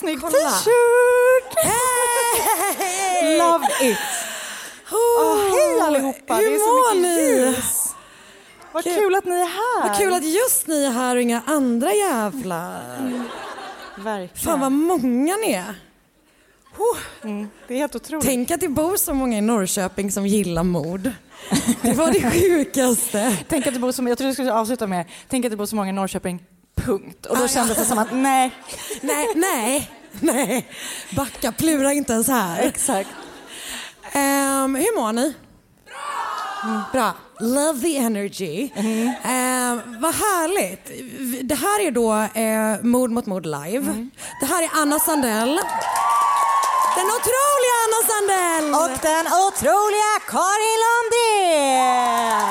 Snygg t-shirt! Love it! Oh, hej allihopa! Hur det är så mår mycket ni? ljus. Vad kul. att ni är här. Vad kul att just ni är här och inga andra jävlar. Verkligen. Fan vad många ni är. Mm, det är helt otroligt. Tänk att det bor så många i Norrköping som gillar mord. Det var det sjukaste. Tänk att det bor så, jag trodde du skulle avsluta med Tänk att det bor så många i Norrköping, punkt. Och då kändes det som att nej. Nej, nej, nej. Backa, plura inte ens här. Exakt. Ehm, hur mår ni? Bra. Bra. Love the energy. Ehm, vad härligt. Det här är då eh, Mord mot mord live. Det här är Anna Sandell. Den otroliga Anna Sandell! Och den otroliga Karin Lundin!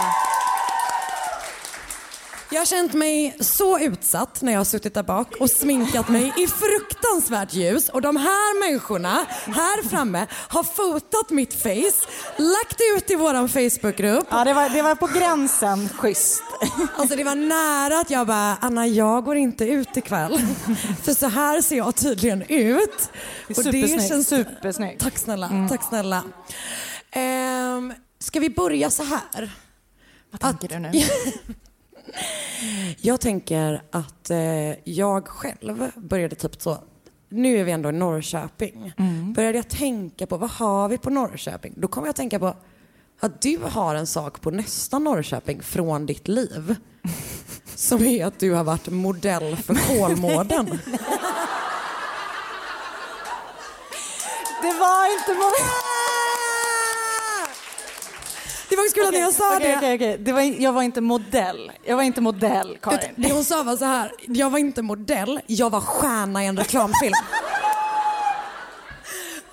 Jag har känt mig så utsatt när jag har suttit där bak och sminkat mig i fruktansvärt ljus och de här människorna här framme har fotat mitt face, lagt ut i våran Facebookgrupp. Ja, det var, det var på gränsen schysst. Alltså det var nära att jag bara, Anna jag går inte ut ikväll. För så här ser jag tydligen ut. Och Supersnyggt. Supersnyggt. Tack snälla, tack snälla. Ehm, ska vi börja så här? Vad tänker du nu? Jag tänker att eh, jag själv började typ så, nu är vi ändå i Norrköping. Började jag tänka på, vad har vi på Norrköping? Då kommer jag att tänka på att du har en sak på nästa Norrköping från ditt liv. Som är att du har varit modell för Kolmården. Det var inte många... Det var kul att när jag sa Okej, det. okej, okej. Det var, jag var inte modell. Jag var inte modell, Karin. Det hon sa var så här, jag var inte modell, jag var stjärna i en reklamfilm.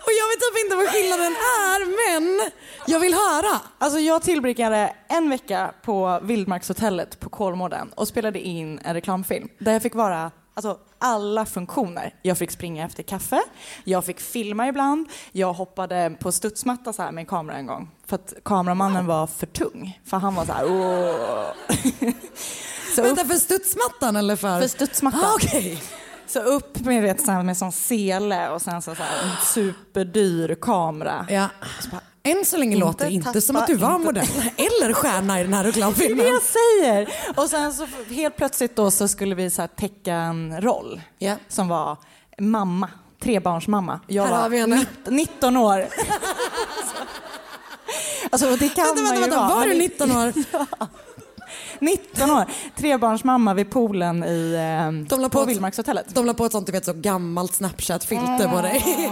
Och jag vet typ inte vad skillnaden är, men jag vill höra. Alltså jag tillbringade en vecka på Vildmarkshotellet på Kolmården och spelade in en reklamfilm där jag fick vara alltså, alla funktioner. Jag fick springa efter kaffe, jag fick filma ibland, jag hoppade på studsmatta så här med en kamera en gång för att kameramannen var för tung. För han var så här åh. så upp, Vänta, för studsmattan eller för? för studsmattan. Ah, Okej. Så upp med, vet, så här, med sån sele och sen så, så här, en superdyr kamera. Ja. Så bara, Än så länge Inte låter det inte som att du var inte- modell eller stjärna i den här Det är det reklamfilmen. jag säger! Och sen så helt plötsligt då så skulle vi så här täcka en roll Ja. som var mamma, trebarnsmamma. Jag Här var har vi henne. 19, 19 år. alltså det kan Vänta, man ju vänta. vara. Var du det- 19 år? 19 år, trebarnsmamma vid poolen i, eh, De la på på, Vildmarkshotellet. de la på ett sånt du vet, så gammalt Snapchat-filter på dig.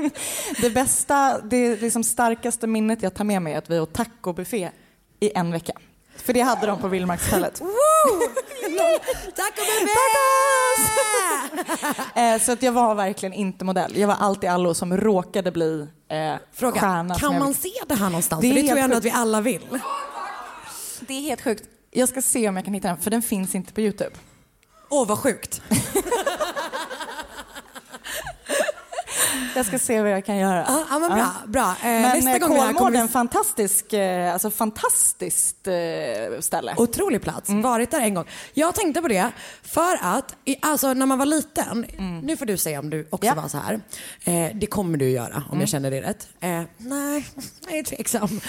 Det bästa, det liksom starkaste minnet jag tar med mig är att vi åt tacobuffé i en vecka. För det hade de på Vildmarkshotellet. Tack och bebé! Eh, så att jag var verkligen inte modell. Jag var allt i allo som råkade bli eh, Fråga, stjärna. kan man vill- se det här någonstans? Det För är det tror jag ändå att vi alla vill. Det är helt sjukt. Jag ska se om jag kan hitta den, för den finns inte på Youtube. Åh, vad sjukt. Jag ska se vad jag kan göra. Ja, ja, men bra. bra. Eh, Men nästa eh, gång här kommer Kolmården, vi... fantastisk, eh, alltså fantastiskt eh, ställe. Otrolig plats. Mm. Varit där en gång. Jag tänkte på det för att i, alltså, när man var liten, Mm. nu får du säga om du också Ja. var så här. Eh, det kommer du göra om Mm. jag känner det rätt. Nej, jag är tveksam.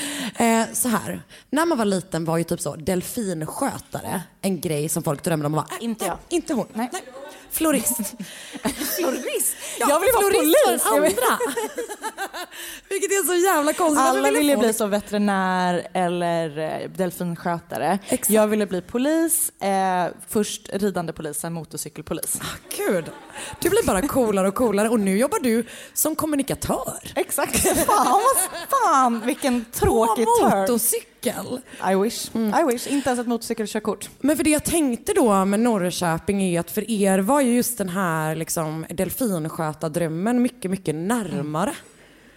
Så här, när man var liten var ju typ så delfinskötare en grej som folk drömde om att vara. Inte jag. Inte hon. Nej. Florist. Florist? Ja, jag vill vara polis. vill- andra. Vilket är så jävla konstigt. Alla ville få bli så veterinär eller eh, delfinskötare. Exakt. Jag ville bli polis, eh, först ridande polis, sen motorcykelpolis. Gud, du blir bara coolare och coolare och nu jobbar du som kommunikatör. Exakt. Fan, vad, fan vilken På tråkig turn. motorcykel. I wish. I wish. Inte ens ett motorcykelkörkort. Men för det jag tänkte då med Norrköping är att för er var ju just den här liksom, delfinskötardrömmen mycket, mycket närmare.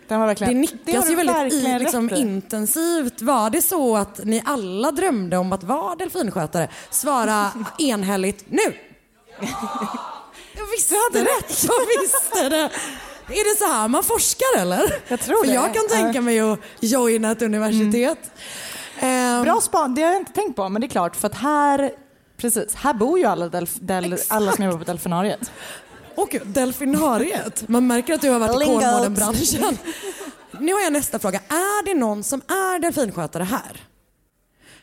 Den var Det verkligen... nickas har ju väldigt i, liksom, intensivt. Var det så att ni alla drömde om att vara delfinskötare? Svara enhälligt nu. Jag visste hade rätt. Jag visste det. Är det så här man forskar eller? Jag tror För det. jag kan tänka mig att joina ett universitet. Ehm, Bra span, det har jag inte tänkt på, men det är klart för att här, precis, här bor ju alla, delf, del, alla som jobbar på delfinariet. Och delfinariet. Man märker att du har varit i. Kolmården-branschen. Nu har jag nästa fråga. Är det någon som är delfinskötare här?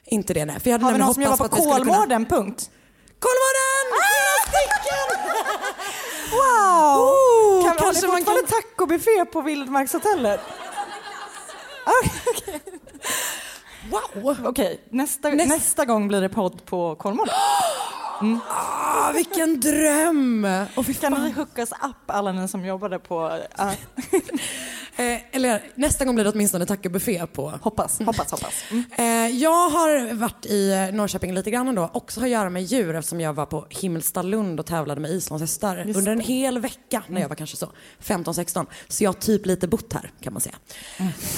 Inte det nej. För jag hade Har vi någon som jobbar på skulle kunna- Kolmården, punkt? Kolmården! Fyra stycken! Wow! Kan, har ni kanske man fortfarande kan... tacobuffé på Vildmarkshotellet? Okej, Wow! Okej, nästa, Näst- nästa gång blir det podd på Kolmården. Ah, vilken dröm! Och Kan ni hookas upp alla ni som jobbade på... ja, Eh, eller nästa gång blir det åtminstone tackobuffé på hoppas, hoppas, hoppas. Mm. Eh, jag har varit i eh, Norrköping lite grann ändå. Också har att göra med djur eftersom jag var på Himmelstalund och tävlade med islandshästar under en hel vecka när jag var kanske så 15-16. Så jag har typ lite bott här kan man säga.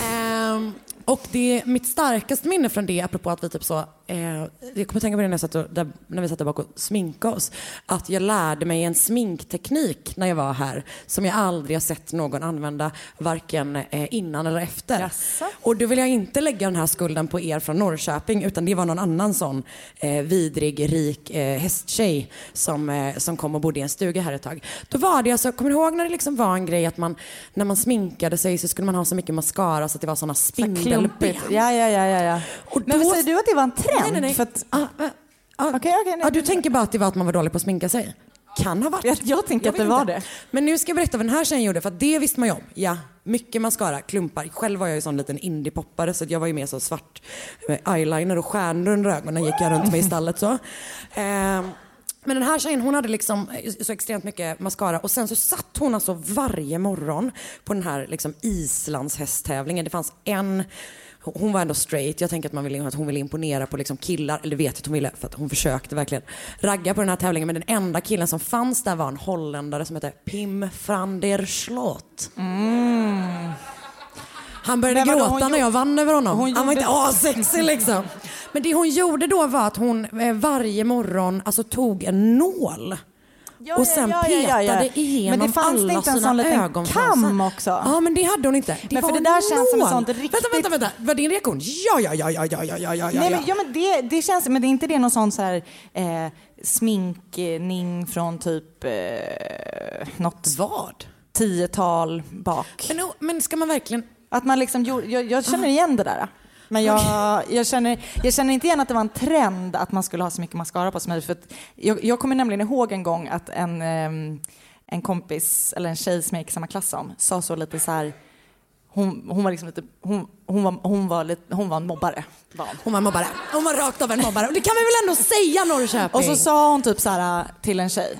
Ehm, och det, mitt starkaste minne från det, apropå att vi typ så, eh, jag kommer tänka på det när, jag satt och, där, när vi satt där bak och sminkade oss, att jag lärde mig en sminkteknik när jag var här som jag aldrig har sett någon använda varken eh, innan eller efter. Jaså? Och då vill jag inte lägga den här skulden på er från Norrköping utan det var någon annan sån eh, vidrig, rik eh, hästtjej som, eh, som kom och bodde i en stuga här ett tag. Då var det alltså, kommer du ihåg när det liksom var en grej att man, när man sminkade sig så skulle man ha så mycket mascara så att det var såna spindelben. Klumpigt. Ja, ja, ja, ja, ja. Och Men då- säger du att det var en trend? Nej, nej, nej. För att, Ah, ah, ah. Okej, okej, nej. ah, du tänker bara att det var att man var dålig på att sminka sig? Kan ha varit. Jag- jag tänker att vet det var inte. det. Men nu ska jag berätta vad den här tjejen gjorde för att det visste man ju om. Ja, mycket mascara, klumpar. Själv var jag ju sån liten indie-poppare så att jag var ju mer så svart med eyeliner och stjärnor under ögonen gick jag runt med i stallet så. Ehm, men den här tjejen hon hade liksom så extremt mycket mascara och sen så satt hon alltså varje morgon på den här liksom islandshästtävlingen. Det fanns en hon var ändå straight. Jag tänker att, man ville, att hon ville imponera på liksom killar, eller vet att hon ville för att hon försökte verkligen ragga på den här tävlingen. Men den enda killen som fanns där var en holländare som hette Pim van der Slot. Han började gråta när jag vann över honom. hon Han var gjorde- inte assexig liksom. Men det hon gjorde då var att hon eh, varje morgon alltså, tog en nål Ja, och sen ja, ja, petade igenom Men det fanns alla inte en sina sån ögonfransar. kam också? Ja, men det hade hon inte. Det Men för det där en känns som ett sånt riktigt- Vänta, vänta, vänta. Var din reaktion? Ja, ja, ja, ja, ja, ja, ja, ja, Nej, men, ja, men det, det känns, men det är inte det någon sån så här, eh, sminkning från typ eh, något Vad? tiotal bak. Men, men ska man verkligen... Att man liksom jag, jag känner igen det där. Men jag, jag, känner, jag känner inte igen att det var en trend att man skulle ha så mycket mascara på sig. För jag, jag kommer nämligen ihåg en gång att en, ehm, en kompis, eller en tjej som jag gick i samma klass som, sa så lite så här, hon, hon var liksom lite, hon, hon, var, hon, var lite, hon var en mobbare. Var hon. Hon var mobbare. Hon var rakt av en mobbare. Och det kan vi väl ändå säga Norrköping? Och så sa hon typ så här till en tjej.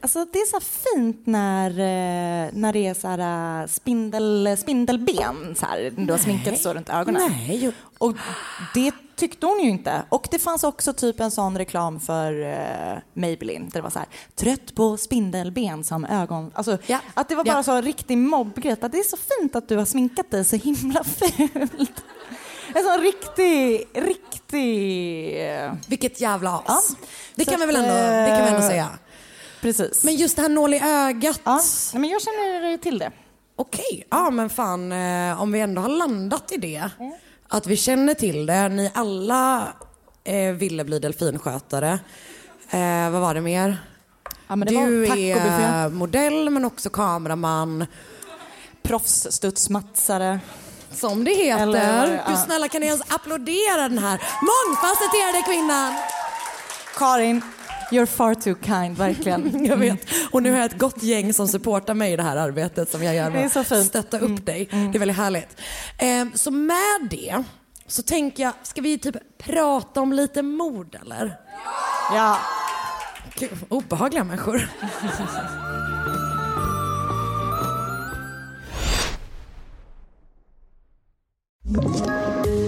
Alltså det är så fint när, eh, när det är så här eh, spindel, spindelben så här, du har sminkat så runt ögonen. Nej. Och det tyckte hon ju inte. Och det fanns också typ en sån reklam för uh, Maybelline där det var så här, trött på spindelben som ögon... Alltså, Ja. att det var bara Ja. så en riktig mobbgrej. Att det är så fint att du har sminkat dig så himla fult. En sån riktig, riktig... eh, Vilket jävla as. Ja. Det, Så kan vi väl att, ändå, det kan vi ändå eh, säga. Precis. Men just det här nål i ögat. Ja, nej, men jag känner till det. okej, ja men fan eh, om vi ändå har landat i det. Att vi känner till det. Ni alla eh, ville bli delfinskötare. Eh, vad var det mer? Ja, men det du var är modell men också kameraman. Proffsstudsmatsare. Som det heter. Eller. Hur snälla kan ni ens applådera den här mångfacetterade kvinnan? Karin, you're far too kind, verkligen. Jag vet. Och nu har jag ett gott gäng som supportar mig i det här arbetet som jag gör med att stötta upp dig. Det är väldigt härligt. Ehm, så med det så tänker jag, ska vi typ prata om lite mord eller? Ja. Gud, obehagliga människor.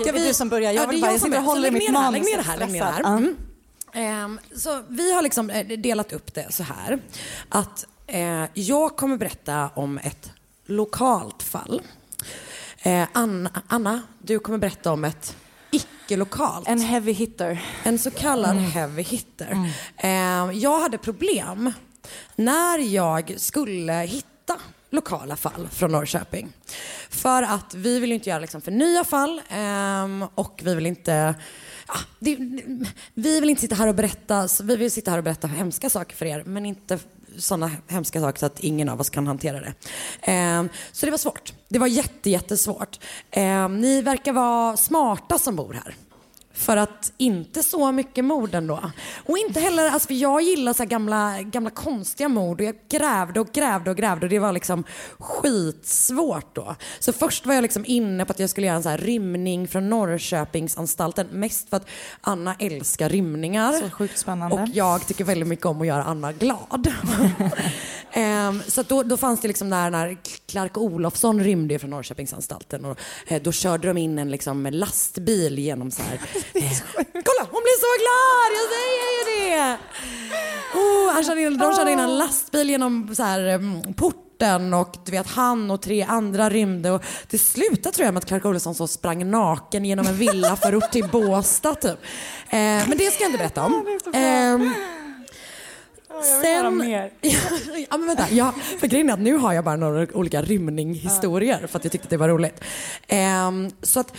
Ska vi... du som börjar. Jag, Ja, det vill är bara, jag sitter och håller i mitt det manus. Lägg ner det här, lägg ner det här. Mm. Ehm, så vi har liksom eh, delat upp det så här att eh, jag kommer berätta om ett lokalt fall. Eh, Anna, Anna, du kommer berätta om ett icke-lokalt. En heavy hitter. En så kallad heavy hitter. Eh, jag hade problem när jag skulle hitta lokala fall från Norrköping. För att vi vill ju inte göra liksom för nya fall ehm, och vi vill inte Ja, det, vi vill inte sitta här och berätta, vi vill sitta här och berätta hemska saker för er men inte sådana hemska saker så att ingen av oss kan hantera det. Eh, så det var svårt. Det var jätte, jättesvårt. Eh, ni verkar vara smarta som bor här. För att inte så mycket mord ändå. Och inte heller, alltså för jag gillar så gamla, gamla konstiga mord och jag grävde och grävde och grävde och det var liksom skitsvårt då. Så först var jag liksom inne på att jag skulle göra en så här rymning från Norrköpingsanstalten. Mest för att Anna älskar rymningar. Så sjukt spännande. Och jag tycker väldigt mycket om att göra Anna glad. Ehm, så då, då fanns det liksom där när Clark Olofsson rymde från Norrköpingsanstalten och eh, då körde de in en liksom lastbil genom så här. Eh, kolla, hon blir så glad! Jag säger ju det! Oh, han körde in, de körde in en lastbil genom så här, mm, porten och du vet han och tre andra rymde och det slutade tror jag med att Clark Olofsson så sprang naken genom en villaförort till Båstad typ. Eh, men det ska jag inte berätta om. Ehm, Jag vill höra mer. ja, men vänta. Ja, för grejen är att nu har jag bara några olika rymninghistorier för att jag tyckte att det var roligt. Ehm, så att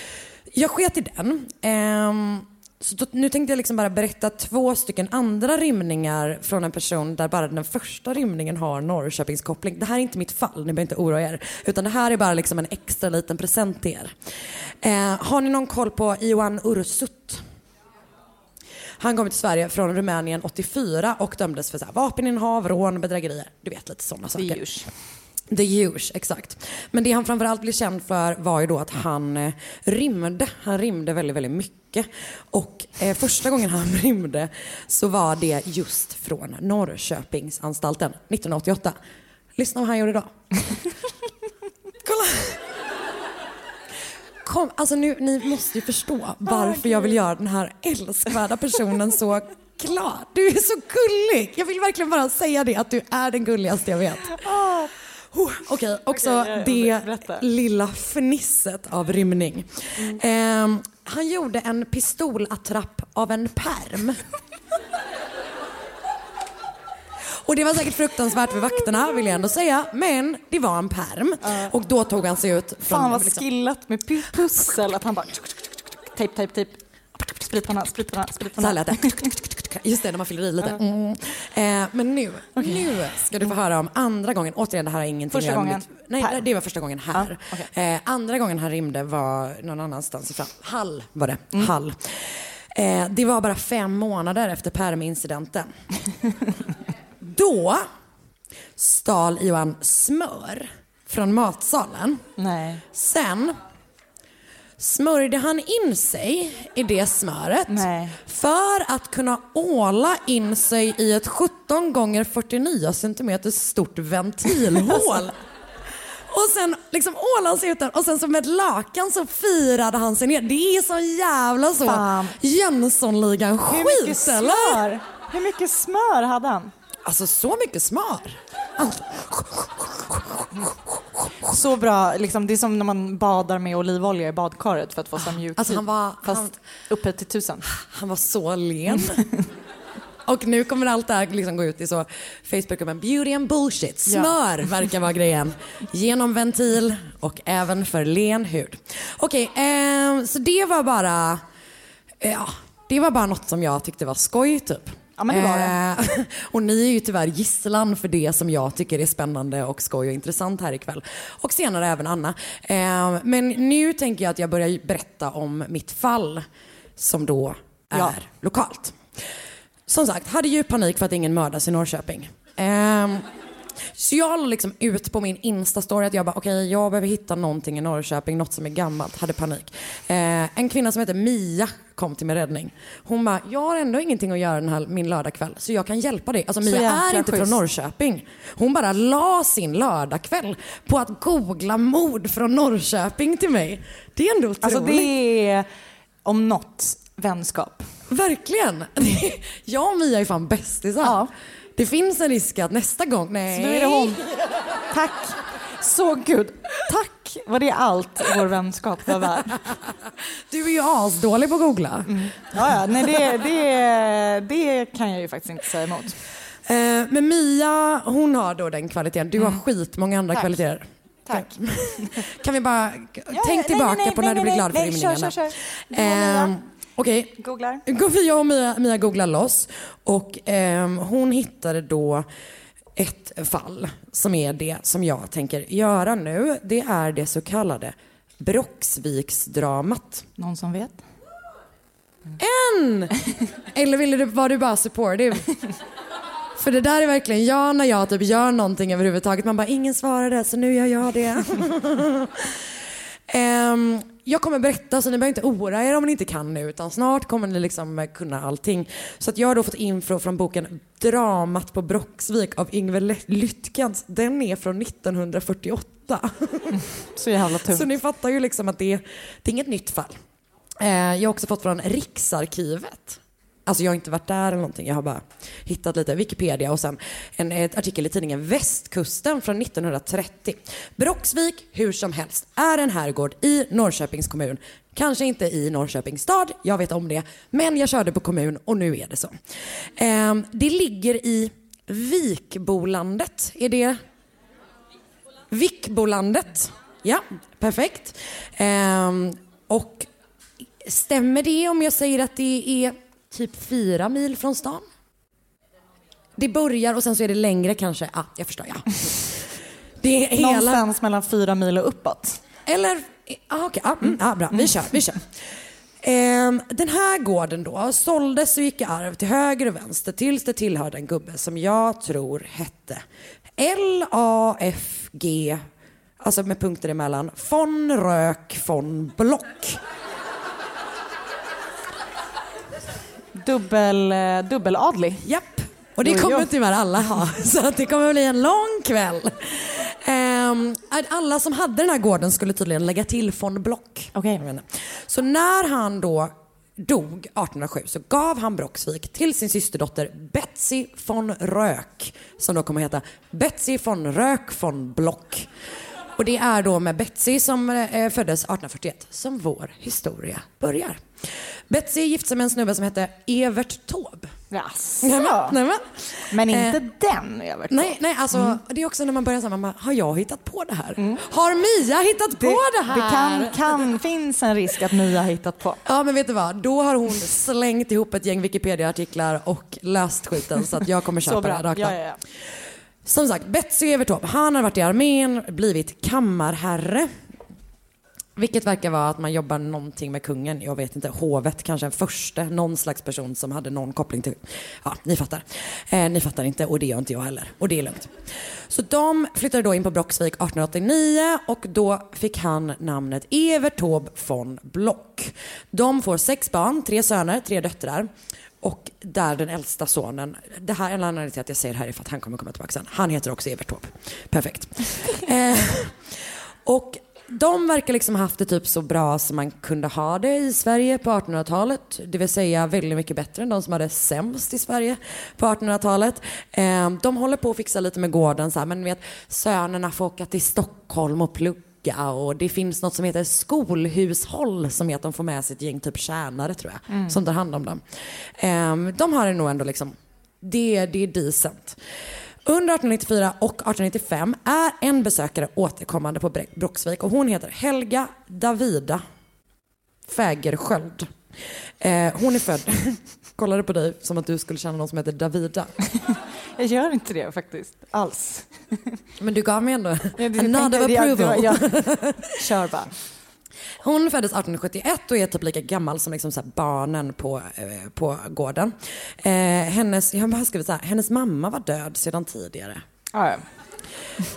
jag sket i den. Ehm, så då, nu tänkte jag liksom bara berätta två stycken andra rymningar från en person där bara den första rymningen har Norrköpingskoppling. Det här är inte mitt fall, ni behöver inte oroa er. Utan det här är bara liksom en extra liten present till er. Ehm, har ni någon koll på Ioan Ursut? Han kom till Sverige från Rumänien 84 och dömdes för så här, vapeninnehav, rån, bedrägerier. Du vet lite sådana saker. The huge, exakt. Men det han framförallt blev känd för var ju då att han eh, rymde. Han rymde väldigt, väldigt mycket. Och eh, första gången han rymde så var det just från Norrköpingsanstalten 1988. Lyssna vad han gjorde då. Kolla! Kom, alltså nu, ni måste ju förstå varför jag vill göra den här älskvärda personen så glad. Du är så gullig. Jag vill verkligen bara säga det, att du är den gulligaste jag vet. Oh, Okej, också Okej, det berätta. lilla fnisset av rymning. Ehm, han gjorde en pistolattrapp av en perm. Och det var säkert fruktansvärt för vakterna vill jag ändå säga. Men det var en perm. Och då tog han sig ut från... Fan vad liksom- skillat med pu- pussel. Att han bara... Tejp, tejp, tejp. Spritpanna, spritpanna, spritpanna. det. Just det, när man fyller i lite. Mm. Eh, men nu, nu ska du få höra om andra gången. Återigen, det här har ingenting Första gången? mitt- Nej, Här? det var första gången här. Ja, okej. eh, andra gången han rymde var någon annanstans ifrån. Hall var det. Mm. Hall. Eh, det var bara fem månader efter permincidenten. Då stal Johan smör från matsalen. Nej. Sen smörjde han in sig i det smöret Nej. för att kunna åla in sig i ett 17 gånger 49 centimeter stort ventilhål. Och sen liksom ålade han sig ut där och sen som ett lakan så firade han sig ner. Det är så jävla så Fan. Jönssonligan Hur skit mycket eller? smör? Hur mycket smör hade han? Alltså så mycket smör. Så bra, liksom, det är som när man badar med olivolja i badkaret för att få så mjuk Alltså, han var- Fast han- upphöjt till tusen. Han var så len. Och nu kommer allt det här liksom gå ut i så Facebookgruppen Beauty and bullshit. Smör verkar vara grejen. Genom ventil och även för len hud. Okej, ehm, så det var bara, ja, det var bara något som jag tyckte var skoj typ. Ja, men det var det. Eh, och ni är ju tyvärr gisslan för det som jag tycker är spännande och skoj och intressant här ikväll. Och senare även Anna. Eh, men nu tänker jag att jag börjar berätta om mitt fall som då är Ja. lokalt. Som sagt, hade djup panik för att ingen mördas i Norrköping. Så jag la liksom ut på min Insta-story att jag bara, okej, jag behöver hitta någonting i Norrköping, något som är gammalt, hade panik. Eh, en kvinna som heter Mia kom till min räddning. Hon bara, jag har ändå ingenting att göra den här, min lördagkväll, så jag kan hjälpa dig. Alltså Mia är inte från schysst. Norrköping. Hon bara la sin lördagkväll på att googla mord från Norrköping till mig. Det är ändå otroligt. Alltså det är om något vänskap. Verkligen. Jag och Mia är fan bästisar. Ja. Det finns en risk att nästa gång, nej. Så nu är det hon. Tack. Så gud. Tack. Var det allt vår vänskap var värd? Du är ju asdålig på att googla. Ja, ja. Nej, det, det, det kan jag ju faktiskt inte säga emot. Eh, men Mia, hon har då den kvaliteten. Du har skitmånga andra Tack. kvaliteter. Tack. Kan vi bara, Ja, tänk nej, tillbaka nej, nej, på när du blir glad för nej, rymningarna. kör, kör, kör. Du Okej, Googlar. Går vi, jag och Mia, Mia googlar loss och ehm, hon hittade då ett fall som är det som jag tänker göra nu. Det är det så kallade Brocksviksdramat. Någon som vet? En! Eller ville du, var du bara supportive? För det där är verkligen jag när jag typ gör någonting överhuvudtaget. Man bara, ingen svarade så nu gör jag det. Ehm, jag kommer berätta så ni behöver inte oroa er om ni inte kan nu utan snart kommer ni liksom kunna allting. Så att jag har då fått info från boken Dramat på Brocksvik av Ingvar Ly- Lytkens. Den är från 1948. Så jävla tungt. Så ni fattar ju liksom att det, det är inget nytt fall. Eh, jag har också fått från Riksarkivet. Alltså jag har inte varit där eller någonting. Jag har bara hittat lite Wikipedia och sen en ett artikel i tidningen Västkusten från 1930. Broxvik, hur som helst, är en herrgård i Norrköpings kommun. Kanske inte i Norrköpings stad, jag vet om det. Men jag körde på kommun och nu är det så. Eh, det ligger i Vikbolandet. Är det Vikbolandet. Ja, perfekt. Eh, och stämmer det om jag säger att det är typ fyra mil från stan? Det börjar och sen så är det längre kanske. Ah, jag förstår. Ja. Det är hela... Någonstans mellan fyra mil och uppåt. Eller, ah, okej, ah, mm, ah, bra, vi kör, vi kör. Ehm, den här gården då såldes och gick i arv till höger och vänster tills det tillhörde en gubbe som jag tror hette L-A-F-G, alltså med punkter emellan, von Rök von Block. Dubbel, eh, dubbeladlig. Japp. Och det kommer tyvärr alla ha, så att det kommer bli en lång kväll. Ehm, alla som hade den här gården skulle tydligen lägga till von Block. Inte. Så när han då dog 1807 så gav han Brocksvik till sin systerdotter Betsy von Rök som då kommer att heta Betsy von Rök von Block. Och det är då med Betsy som eh, föddes 1841 som vår historia börjar. Betsy gifte sig med en snubbe som hette Evert Taube. Jaså? Nämen, nämen. Men inte Eh, den Evert. Nej, nej alltså det är också när man börjar säga, man har jag hittat på det här? Har Mia hittat på det här? Det kan, kan, finns en risk att Mia har hittat på. Ja men vet du vad, då har hon slängt ihop ett gäng Wikipedia-artiklar och löst skiten så att jag kommer köpa det här rakt Ja, ja, ja. Som sagt, Betsy Evertorp, han har varit i armén, blivit kammarherre. Vilket verkar vara att man jobbar någonting med kungen. Jag vet inte. Hovet kanske en förste. Någon slags person som hade någon koppling till... Ja, ni fattar. Eh, ni fattar inte och det gör inte jag heller. Och det är lugnt. Så de flyttade då in på Brocksvik 1889 och då fick han namnet Evert Taube von Block. De får sex barn, tre söner, tre döttrar. Och där den äldsta sonen, det här är en anledning till att jag säger det här är för att han kommer komma tillbaka sen. Han heter också Evert Taube. Perfekt. eh, och de verkar liksom haft det typ så bra som man kunde ha det i Sverige på 1800-talet. Det vill säga väldigt mycket bättre än de som hade sämst i Sverige på 1800-talet. Eh, de håller på att fixa lite med gården så här, men vet sönerna får åka till Stockholm och plugga och det finns något som heter skolhushåll som är att de får med sig ett gäng typ tjänare tror jag Mm. som tar hand om dem. Eh, de har det nog ändå liksom, det, det är decent. Under 1894 och 1895 är en besökare återkommande på Bro- Brocksvik och hon heter Helga Davida Fägersköld. Eh, hon är född, kollade på dig som att du skulle känna någon som heter Davida. Jag gör inte det faktiskt, alls. Men du gav mig ändå Ja, det- a nod of tänkte- ja, det var- approval. ja. Kör bara. Hon föddes 1871 och är typ lika gammal som liksom så barnen på, eh, på gården. Eh, hennes, jag har skrivit så här, hennes mamma var död sedan tidigare. Ja, ja.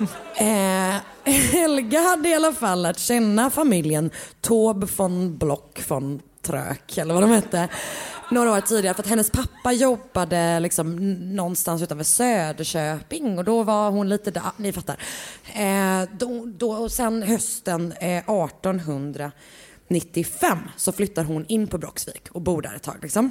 Eh, Helga hade i alla fall lärt känna familjen Taube von Block von Trök, eller vad de hette, några år tidigare. För att hennes pappa jobbade liksom någonstans utanför Söderköping och då var hon lite där, ni fattar. Eh, då, då, och sen hösten eh, 1895 så flyttar hon in på Brocksvik och bor där ett tag. Liksom.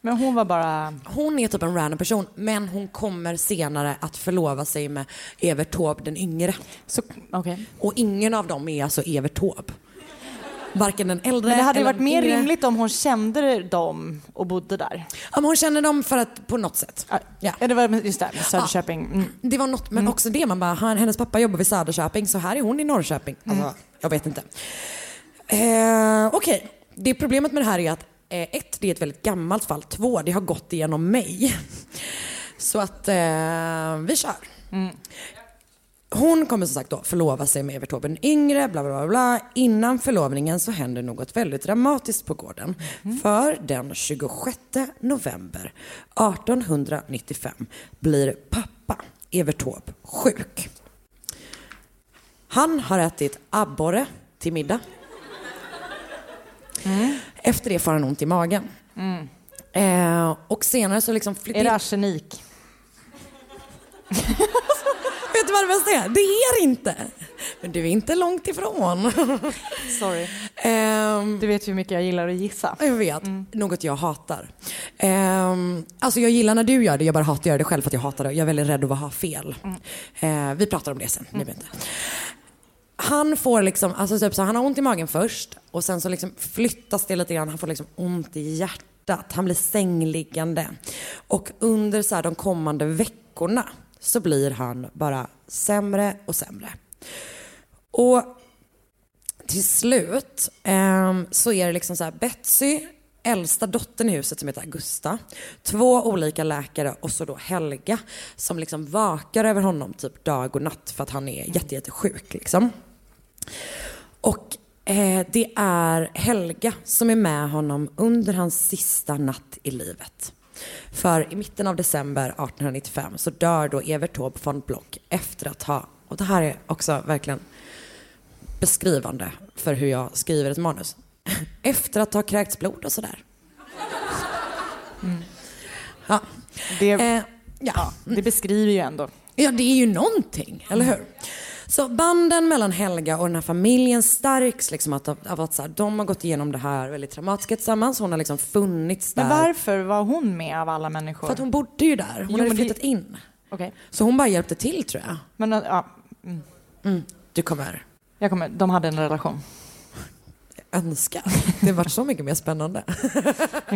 Men hon var bara... Hon är typ en random person, men hon kommer senare att förlova sig med Evert Taube den yngre. Så, okay. Och ingen av dem är alltså Evert Taube. Varken den äldre Men det hade ju varit mer yngre. rimligt om hon kände dem och bodde där. Ja, men hon känner dem för att, på något sätt. Ja, det var just där, med Söderköping. Mm. Det var något, men också det man bara, hennes pappa jobbar vid Söderköping så här är hon i Norrköping. Alltså, Mm. Jag vet inte. Eh, Okej, det problemet med det här är att eh, ett, det är ett väldigt gammalt fall. Två, det har gått igenom mig. Så att eh, vi kör. Hon kommer som sagt då förlova sig med Evert Taube den yngre, bla, bla bla bla. Innan förlovningen så händer något väldigt dramatiskt på gården. För den 26 november 1895 blir pappa Evert Taube sjuk. Han har ätit abborre till middag. Efter det får han ont i magen. Eh, och senare så liksom. Är det arsenik? Du vad det är? Inte. Men du är inte långt ifrån. Sorry. Ehm, Du vet hur mycket jag gillar att gissa. jag vet, något jag hatar. Ehm, alltså jag gillar när du gör det, jag bara hatar att göra det själv för att jag hatar det. Jag är väldigt rädd att ha fel. Eh, vi pratar om det sen, nu inte. Han får liksom, alltså typ så han har ont i magen först och sen så liksom flyttas det lite grann. Han får liksom ont i hjärtat. Han blir sängliggande. Och under så här de kommande veckorna så blir han bara sämre och sämre. Och till slut eh, så är det liksom så här Betsy, äldsta dottern i huset som heter Augusta, två olika läkare och så då Helga som liksom vakar över honom typ dag och natt för att han är jättejättesjuk liksom. Och eh, det är Helga som är med honom under hans sista natt i livet. För i mitten av december 1895 så dör då Evert Taube von Block efter att ha, och det här är också verkligen beskrivande för hur jag skriver ett manus. Efter att ha kräkts blod och sådär. Ja. Det, Eh, ja. det beskriver ju ändå. ja, det är ju någonting, eller hur? Så banden mellan Helga och den här familjen stärks liksom att, av att så här, de har gått igenom det här väldigt traumatiska tillsammans. Hon har liksom funnits där. Men varför var hon med av alla människor? För att hon bodde ju där. Hon Jo, hade men det- flyttat in. Okej. Så hon bara hjälpte till tror jag. Men ja, Mm. Du kommer jag kommer, de hade en relation. önska. Det varit så mycket mer spännande.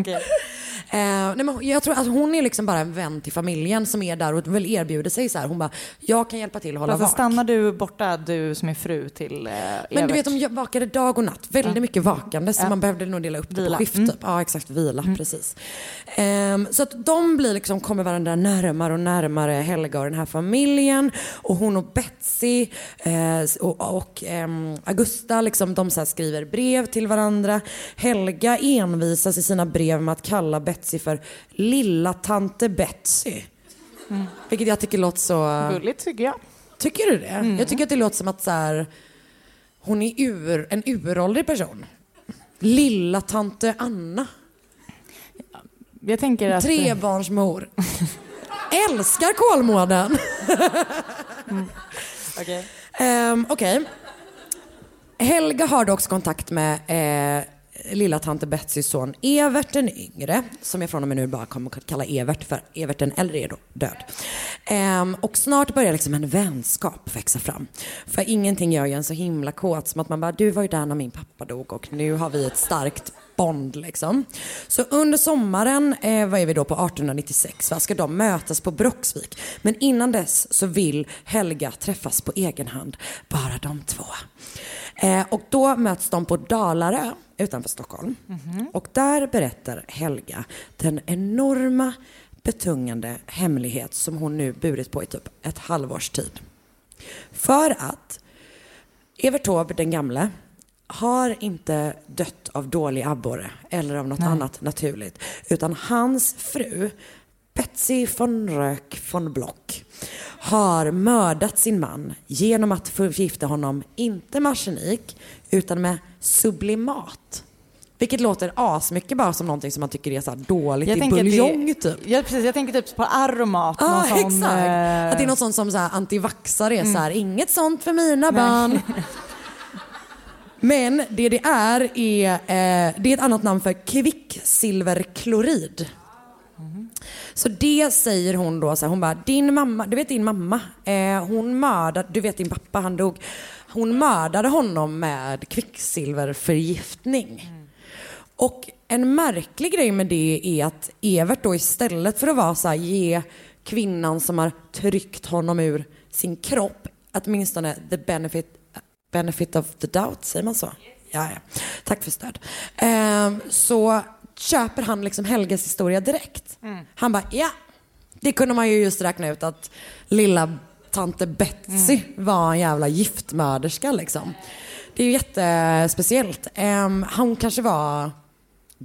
Okej. nej, men jag tror att hon är liksom bara en vän till familjen som är där och vill erbjuda sig så här. Hon bara, jag kan hjälpa till att hålla Alltså, vak. stannar du borta, du som är fru till eh, Men du Evert? vet, de vakade dag och natt. Väldigt Ja. mycket vakande. Så Ja. man behövde nog dela upp det Vila. på skift. Mm. Typ. Ja, exakt. Vila, precis. Ehm, så att de blir liksom, kommer varandra närmare och närmare, Helga och den här familjen. Och hon och Betsy eh, och, och ehm, Augusta, liksom, de så skriver brev till varandra. Helga envisas i sina brev med att kalla Betsy för lilla tante Betsy. Vilket jag tycker låter så... Gulligt tycker jag. Tycker du det? Jag tycker att det låter som att så här, hon är ur, en uråldrig person. Lilla tante Anna. Jag tänker att... Trebarnsmor. Älskar Kolmården. Okej. Ehm, Okej. Helga har då också kontakt med eh, lilla tante Betsys son Evert den yngre, som jag från och med nu bara kommer att kalla Evert för Evert den äldre är då död. Ehm, och snart börjar liksom en vänskap växa fram. För ingenting gör ju en så himla kåt som att man bara, du var ju där när min pappa dog och nu har vi ett starkt bond liksom. Så under sommaren, eh, vad är vi då på 1896, va, ska de mötas på Broxvik? Men innan dess så vill Helga träffas på egen hand, bara de två. Eh, och då möts de på Dalarö utanför Stockholm. Och där berättar Helga den enorma betungande hemlighet som hon nu burit på i typ ett halvårs tid. För att Evert Taube den gamle har inte dött av dålig abborre eller av något annat naturligt. Utan hans fru, Betsy von Röck von Block, har mördat sin man genom att förgifta honom, inte med arsenik, utan med sublimat. Vilket låter asmycket bara som någonting som man tycker är så dåligt i tänker att buljong det, typ. Ja, precis. Jag tänker typ på aromat. Ja, någon sån, exakt. eh, Att det är något sånt som så här antivaxare är så här, inget sånt för mina barn. Men det det är, är, eh, det är ett annat namn för kvicksilverklorid. Så det säger hon då, så här, hon bara, din mamma, du vet din mamma, eh, hon mördade, du vet din pappa, han dog. Hon mördade honom med kvicksilverförgiftning. Och en märklig grej med det är att Evert då istället för att vara så här, ge kvinnan som har tryckt honom ur sin kropp, åtminstone the benefit, benefit of the doubt, säger man så? Ja, ja. Tack för stöd. Ehm, så köper han liksom Helges historia direkt. Han bara, ja, det kunde man ju just räkna ut att lilla tante Betsy var en jävla giftmörderska liksom. Det är ju jättespeciellt. Um, hon kanske var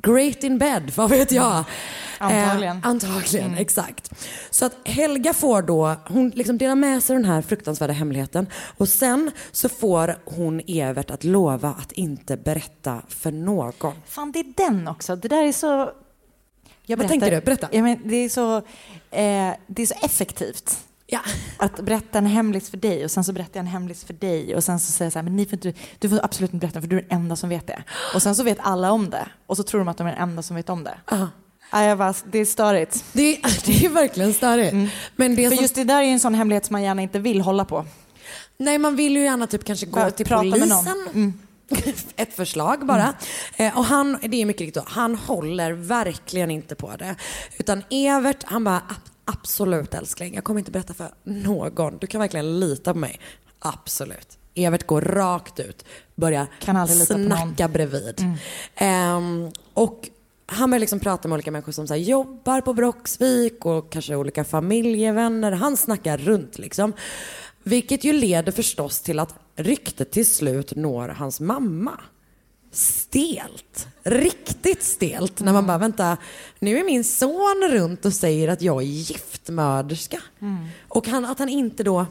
great in bed, vad vet jag? Antagligen. Eh, antagligen, exakt. Så att Helga får då, hon liksom delar med sig den här fruktansvärda hemligheten och sen så får hon Evert att lova att inte berätta för någon. Fan, det är den också. Det där är så... Jag Vad tänker du? Berätta. Ja, men det, är så, eh, det är så effektivt. Ja. Att berätta en hemlis för dig och sen så berättar jag en hemlis för dig och sen så säger jag så här, men ni får inte, du får absolut inte berätta för du är den enda som vet det. Och sen så vet alla om det och så tror de att de är den enda som vet om det. Ja. Ja, jag bara, det är störigt. Det, det är verkligen störigt. Men det För som, just det där är ju en sån hemlighet som man gärna inte vill hålla på. nej, man vill ju gärna typ kanske gå till polisen. Mm. Ett förslag bara. Eh, och han, det är mycket riktigt så, han håller verkligen inte på det. Utan Evert, han bara "Ab- absolut älskling, jag kommer inte berätta för någon. Du kan verkligen lita på mig. Absolut. Evert går rakt ut, börjar Kan snacka bredvid. Ehm, och han börjar liksom prata med olika människor som så jobbar på Brocksvik och kanske olika familjevänner. Han snackar runt liksom. Vilket ju leder förstås till att ryktet till slut når hans mamma. Stelt. Riktigt stelt. När man bara, vänta, nu är min son runt och säger att jag är giftmörderska. Och han, att han inte då,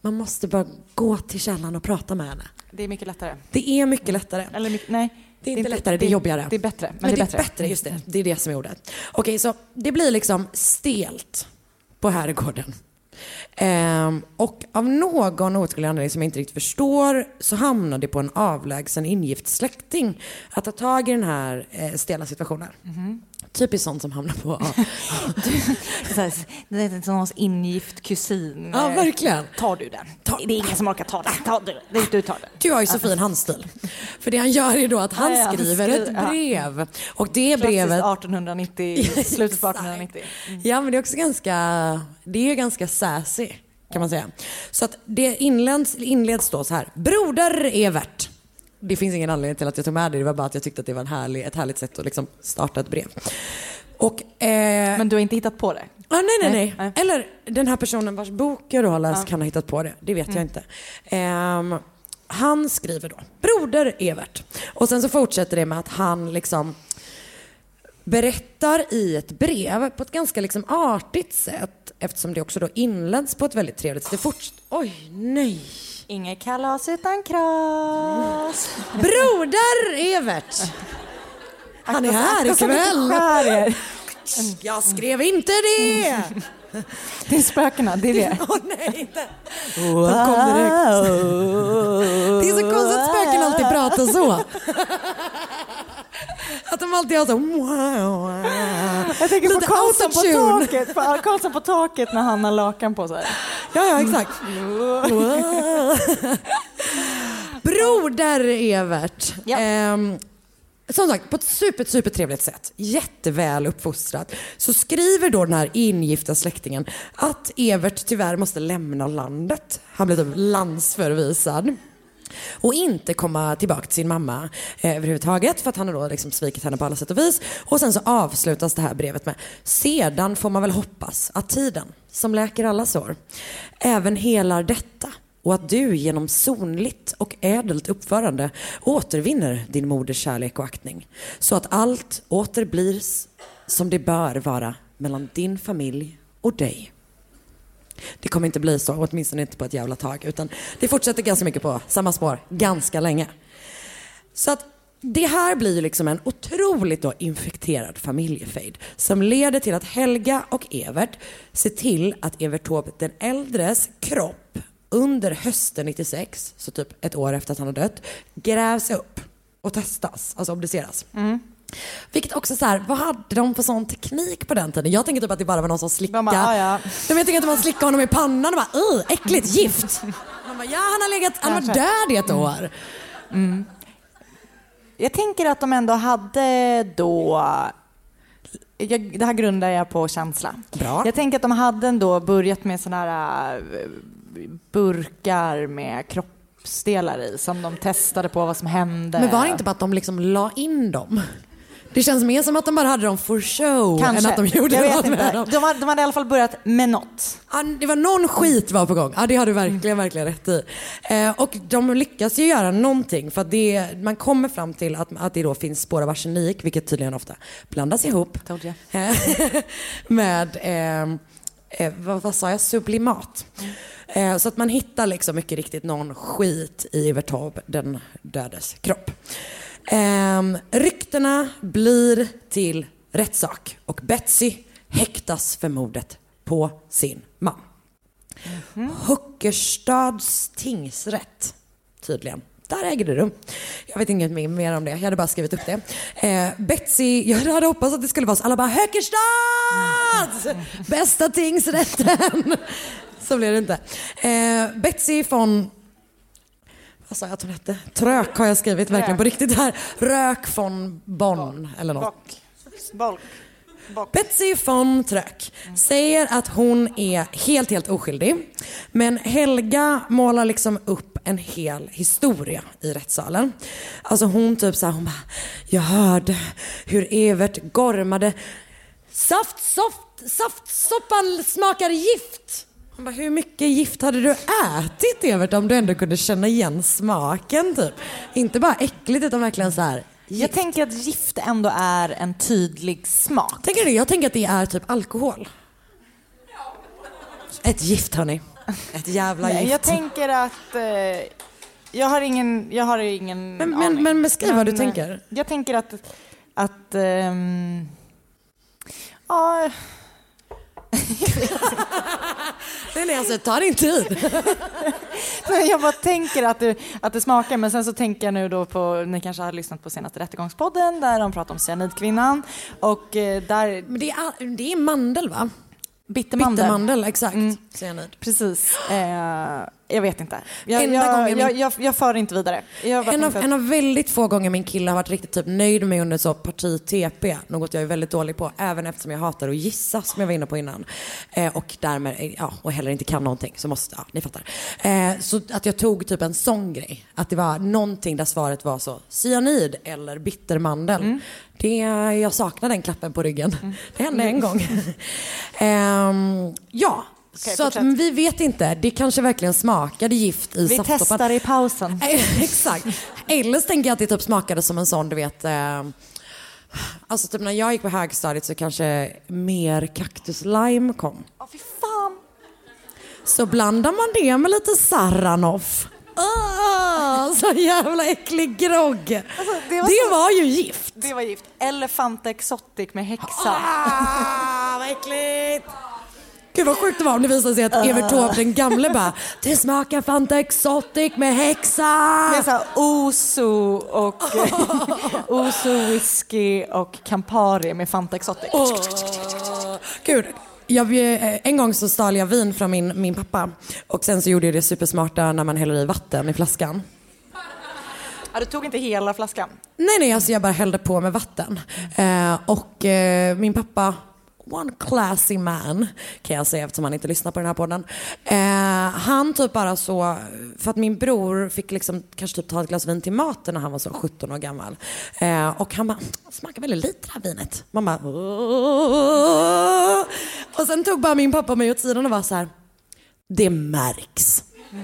man måste bara gå till källan och prata med henne. Det är mycket lättare. Det är mycket lättare. Eller mycket, nej. Det är inte lättare, det är jobbigare. Det är bättre. Men, Men, det är bättre. just det. Det är det som är ordet. Okej, så det blir liksom stelt på herrgården. Ehm, och av någon outgrundlig anledning som jag inte riktigt förstår så hamnar det på en avlägsen ingift släkting att ta tag i den här eh, stela situationen. Mm-hmm. Typiskt sånt som hamnar på... Det är en sån ingift kusin. Ja, verkligen. Tar du den? Det är ingen som orkar ta den. Ta du, du tar den. Du har ju så fin handstil. För det han gör är då att han Ja, ja, han skriver skriver- ett ja. brev. Och det brevet... 1890, slutet på 1890. Ja, men det är också ganska, det är ju ganska sassy kan man säga. Så att det inleds, inleds då så här. Broder Evert. Det finns ingen anledning till att jag tog med det. Det var bara att jag tyckte att det var en härlig, ett härligt sätt att liksom starta ett brev. Och, eh, Men du har inte hittat på det? Ah, nej, nej, Nej, nej. Eller den här personen vars bok jag då har läst kan ha hittat på det. Det vet jag inte. Ehm, han skriver då, Broder Evert. Och sen så fortsätter det med att han liksom berättar i ett brev på ett ganska liksom artigt sätt eftersom det också då inleds på ett väldigt trevligt sätt. Oj, nej. Inget kalas utan kras. Broder Evert! Han är här ikväll. Jag skrev inte det! Det är spökena, det är det. Åh nej, inte. De kom direkt. Det är så konstigt att spöken alltid pratar så. Att de alltid har så. Jag tänker på Karlsson på taket, på Karlsson på taket när han har lakan på sig. Ja, ja, exakt. Broder Evert. Ja. Ehm, som sagt, på ett super, super trevligt sätt. Jätteväl uppfostrat. Så skriver då den här ingifta släktingen att Evert tyvärr måste lämna landet. Han blir typ landsförvisad. Och inte komma tillbaka till sin mamma eh, överhuvudtaget för att han har då liksom svikit henne på alla sätt och vis. Och sen så avslutas det här brevet med Sedan får man väl hoppas att tiden, som läker alla sår, även helar detta och att du genom sonligt och ädelt uppförande återvinner din moders kärlek och aktning. Så att allt åter blir som det bör vara mellan din familj och dig. Det kommer inte bli så, åtminstone inte på ett jävla tag. Utan det fortsätter ganska mycket på samma spår, ganska länge. Så att det här blir ju liksom en otroligt då infekterad familjefejd som leder till att Helga och Evert ser till att Evert Taube den äldres kropp under hösten 96, så typ ett år efter att han har dött, grävs upp och testas, alltså obduceras. Mm. Vilket också så här, vad hade de för sån teknik på den tiden? Jag tänker typ att det bara var någon som slickade. De bara, "Ah, ja." Jag tänker att man slickade honom i pannan och bara, uh, äckligt gift. Man bara, ja han har legat, han var död i ett år. Jag tänker att de ändå hade då jag, det här grundar jag på känsla. Bra. Jag tänker att de hade ändå börjat med såna här äh, burkar med kroppsdelar i som de testade på vad som hände. Men var det inte bara att de liksom la in dem? Det känns mer som att de bara hade dem for show Kanske. än att de gjorde jag något med dem. De hade, de hade i alla fall börjat med något. Ja, det var någon skit var på gång. Ja, det har du verkligen, verkligen rätt i. Eh, och de lyckas ju göra någonting för att det, man kommer fram till att, att det då finns spår av arsenik, vilket tydligen ofta blandas ihop eh, med, eh, eh, vad, vad sa jag, sublimat. Eh, så att man hittar liksom mycket riktigt någon skit i Evert Taube, den dödes kropp. Eh, ryktena blir till rättssak och Betsy häktas för mordet på sin man. Huckerstads tingsrätt, tydligen. Där äger det rum. Jag vet inget mer- om det. Jag hade bara skrivit upp det. Eh, Betsy, jag hade hoppats att det skulle vara så. Alla bara Höckerstads! Bästa tingsrätten. så blev det inte. Eh, Betsy von vad sa jag att hon hette? Trök har jag skrivit verkligen på riktigt här. Rök von Bonn eller något. Bolk. Betsy von Trök säger att hon är helt, helt oskyldig. Men Helga målar liksom upp en hel historia i rättssalen. Alltså hon typ så här, hon bara, jag hörde hur Evert gormade. Saft, soft, saftsoppan smakar gift. Bara, hur mycket gift hade du ätit Evert om du ändå kunde känna igen smaken typ? Inte bara äckligt utan verkligen så här. Jag tänker att gift ändå är en tydlig smak. Tänker du? Jag tänker att det är typ alkohol. Ett gift hörni. Ett jävla Nej, gift. jag tänker att eh, jag har ingen, jag har ingen Men- men- aning. men beskriv vad du eh, tänker. Jag tänker att, att ehm, ja, Nej, nej, alltså ta din tid. Men jag bara tänker att det, att det smakar, men sen så tänker jag nu då på, ni kanske har lyssnat på senaste Rättegångspodden där de pratar om cyanidkvinnan och eh, där... Men det är, det är mandel va? Bittermandel. Bittermandel, exakt. Mm. Cyanid. Precis. Eh, jag vet inte. Jag, jag, gången jag, min- jag, jag för inte vidare. En av, en av väldigt få gånger min kille har varit riktigt typ nöjd med mig under så parti TP, något jag är väldigt dålig på, även eftersom jag hatar att gissa som jag var inne på innan. Eh, och därmed, eh, ja, och heller inte kan någonting, så måste, ja, ni fattar. Eh, så att jag tog typ en sån grej, att det var någonting där svaret var så, cyanid eller bittermandel. Mm. Det, jag saknar den klappen på ryggen. Det hände en gång. Ehm, ja, Okej, så att, fortsätt. vi vet inte. Det kanske verkligen smakade gift i Vi safttoppan. testar i pausen. Exakt. Eller så tänker jag att det typ smakade som en sån, du vet, eh, alltså typ när jag gick på högstadiet så kanske mer kaktuslime kom. Åh, fy fan. Så blandar man det med lite Saranoff. Oh, så jävla äcklig grogg. Alltså, det det, var var så- ju gift. Det var gift. Elefanta Exotic med häxa. Ah, vad äckligt. Gud vad sjukt det var om det visade sig att Evert Taube den gamle bara Det smakar Fanta Exotic med häxa. Med så här Oso och Oso whisky och Campari med Fanta Exotic. Gud. Jag, eh, en gång så stal jag vin från min, min pappa och sen så gjorde jag det supersmarta när man häller i vatten i flaskan. Ja, du tog inte hela flaskan? Nej, nej, alltså jag bara hällde på med vatten. Eh, och eh, min pappa, one classy man kan jag säga eftersom han inte lyssnar på den här podden. Eh, han typ bara så, för att min bror fick liksom kanske typ ta ett glas vin till maten när han var så 17 år gammal. Eh, och han bara, smakar väldigt lite det här vinet. Man bara, "Åh." Och sen tog bara min pappa mig åt sidan och var så här, det märks.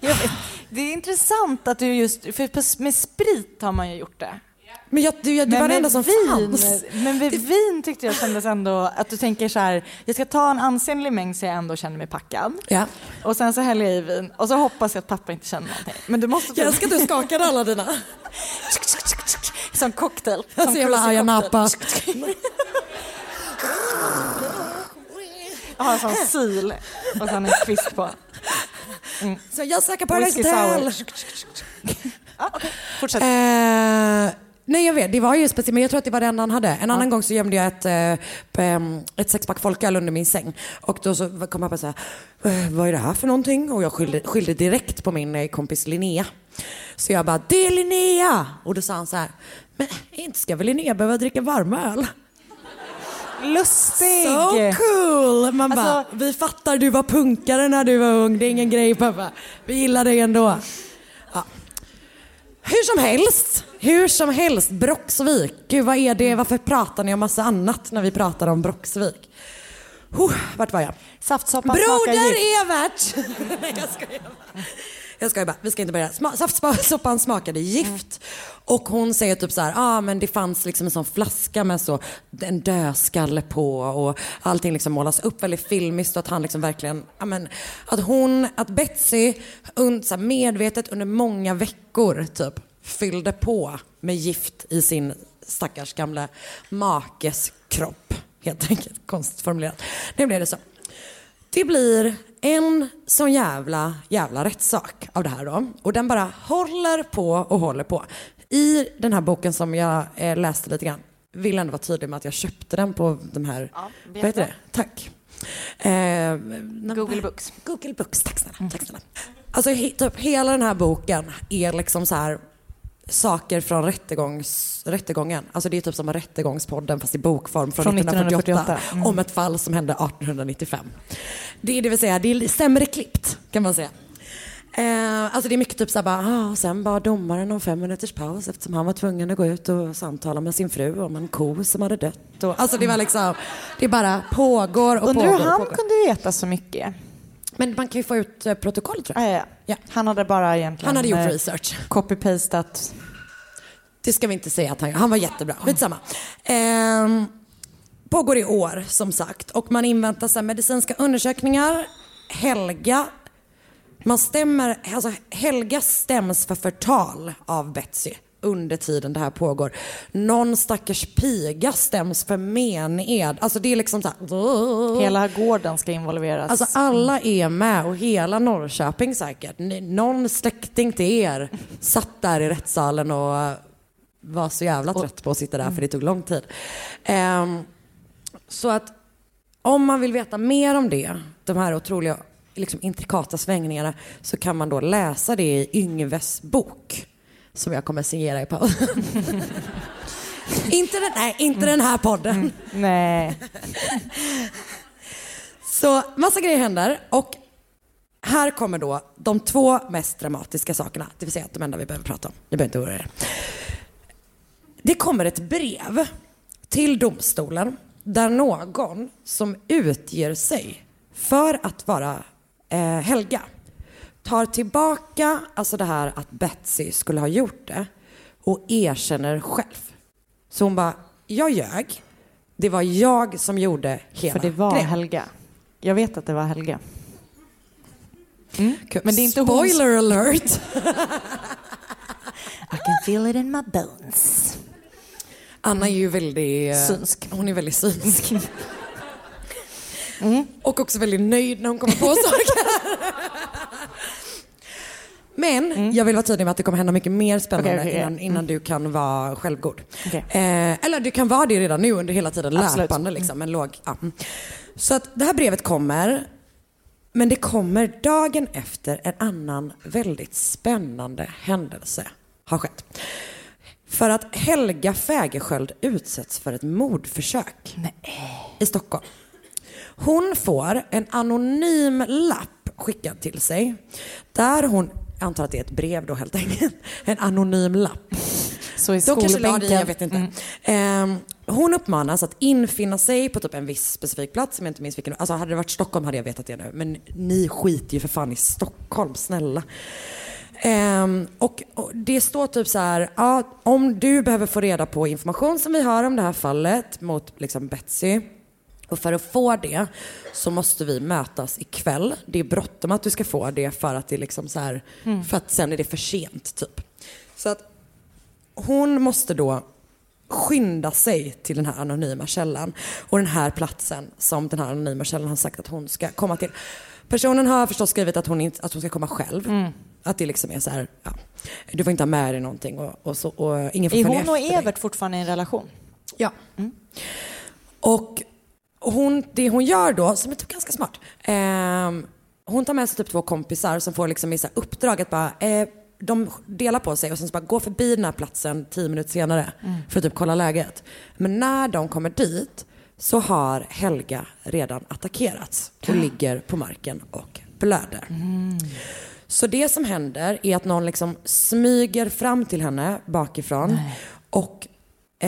Jag vet, det är intressant att du just, för med sprit har man ju gjort det. Men jag, det, det var med enda som vin, fanns. Men med vin tyckte jag kändes ändå att du tänker så här, jag ska ta en ansenlig mängd så jag ändå känner mig packad. Ja. Och sen så häller jag i vin och så hoppas jag att pappa inte känner någonting. Men du måste typ- Jag älskar att du skakade alla dina. Som cocktail. Så Som jävla cruisy Ayia. Napa. Jag har en sån sil och sen en kvist på. Så jag söker Paradise. Hotel. Ja, okej. Fortsätt. Eh, nej jag vet, det var ju speciellt, men jag tror att det var det enda han hade. En annan gång så gömde jag ett, eh, ett sexpack folköl under min säng. Och då så kom pappa så här, eh, vad är det här för någonting? Och jag skyllde, skyllde direkt på min eh, kompis Linnea. Så jag bara, det är Linnea! Och då sa han så här, men inte ska väl Linnea behöva dricka varmöl? Lustig! So cool! Man bara, Alltså- vi fattar du var punkare när du var ung, det är ingen grej pappa. Vi gillar dig ändå. Hur som helst, hur som helst, Broxvik. Gud vad är det, varför pratar ni om massa annat när vi pratar om Broxvik? Oh, vart var jag? Saftsoppan Broder. Evert! Nej jag skojar. Jag skojar bara, vi ska inte börja. Sma- Saftsoppan smakade gift. Och hon säger typ så här, ah, men det fanns liksom en sån flaska med så en dödskalle på och allting liksom målas upp väldigt filmiskt och att han liksom verkligen, ja men att hon, att Betsy un, så här, medvetet under många veckor typ fyllde på med gift i sin stackars gamla makes kropp. Helt enkelt, konstigt formulerat. Nu blev det så. Det blir en sån jävla, jävla rättssak av det här då. Och den bara håller på och håller på. I den här boken som jag eh, läste lite grann, vill ändå vara tydlig med att jag köpte den på de här, Ja, vad heter det? Tack. Eh, Google Books. Google Books, tack snälla. Tack snälla. Alltså he, typ hela den här boken är liksom så här saker från rättegångs, rättegången. Alltså det är typ som rättegångspodden fast i bokform från, Från 1948. 1948. Mm. Om ett fall som hände 1895. Det är det vill säga, det är sämre klippt kan man säga. Eh, alltså det är mycket typ såhär bara, ah, sen bad domaren om fem minuters paus eftersom han var tvungen att gå ut och samtala med sin fru om en ko som hade dött. Och, alltså det var liksom, det bara pågår och Undrar pågår hur och han pågår. kunde veta så mycket. Men man kan ju få ut eh, protokoll tror jag. Ja, ja. Ja. Han hade bara egentligen Han hade gjort eh, research. copy-pastat. Det ska vi inte säga att han Han var jättebra. Skitsamma. Ehm, pågår i år som sagt och man inväntar så här, medicinska undersökningar. Helga, man stämmer, alltså Helga stäms för förtal av Betsy under tiden det här pågår. Någon stackars piga stäms för mened. Alltså det är liksom så här, Hela gården ska involveras. Alltså alla är med och hela Norrköping säkert. Någon släkting till er satt där i rättssalen och var så jävla trött på att sitta där för det tog lång tid. Ehm, så att om man vill veta mer om det, de här otroliga liksom, intrikata svängningarna, så kan man då läsa det i Yngves bok som jag kommer signera i pausen. inte, den, nej, inte den här podden. Nej. Så massa grejer händer och här kommer då de två mest dramatiska sakerna, det vill säga de enda vi behöver prata om. Ni behöver inte oroa er. Det kommer ett brev till domstolen där någon som utger sig för att vara eh, Helga tar tillbaka alltså det här att Betsy skulle ha gjort det och erkänner själv. Så hon bara, jag ljög. Det var jag som gjorde hela För det var grejen. Helga. Jag vet att det var Helga. Kul. Men det är inte hon Spoiler alert! I can feel it in my bones. Anna är ju väldigt... eh, Synsk. Hon är väldigt synsk. Och också väldigt nöjd när hon kommer på saker. Men jag vill vara tydlig med att det kommer hända mycket mer spännande Okej, okej, innan, innan du kan vara självgod. Okej. Eh, eller du kan vara det redan nu under hela tiden Absolut. löpande liksom. Men låg, ja. Mm. Så att det här brevet kommer. Men det kommer dagen efter en annan väldigt spännande händelse har skett. För att Helga Fägerskjöld utsätts för ett mordförsök i Stockholm. Hon får en anonym lapp skickad till sig där hon, antar att det är ett brev då helt enkelt, en anonym lapp. Så i skolbänken. jag vet inte. Ehm, hon uppmanas att infinna sig på typ en viss specifik plats, som jag inte minns vilken. Alltså hade det varit Stockholm hade jag vetat det nu. Men ni skiter ju för fan i Stockholm, snälla. Ehm, och, och det står typ så här, ja, om du behöver få reda på information som vi har om det här fallet mot liksom Betsy. Och för att få det så måste vi mötas ikväll. Det är bråttom att du ska få det för att det är liksom så här, för att sen är det för sent typ. Så att hon måste då skynda sig till den här anonyma källan och den här platsen som den här anonyma källan har sagt att hon ska komma till. Personen har förstås skrivit att hon, inte, att hon ska komma själv. Att det liksom är så här, ja, du får inte ha med dig någonting och, och, så, och ingen får Är hon och efter dig. Evert fortfarande i en relation? Ja. Och hon, det hon gör då, som är typ ganska smart. ehm, hon tar med sig typ två kompisar som får liksom i så uppdrag att bara, eh, de delar på sig och sen så bara gå förbi den här platsen tio minuter senare för att typ kolla läget. Men när de kommer dit så har Helga redan attackerats och ligger på marken och blöder. Så det som händer är att någon liksom smyger fram till henne bakifrån och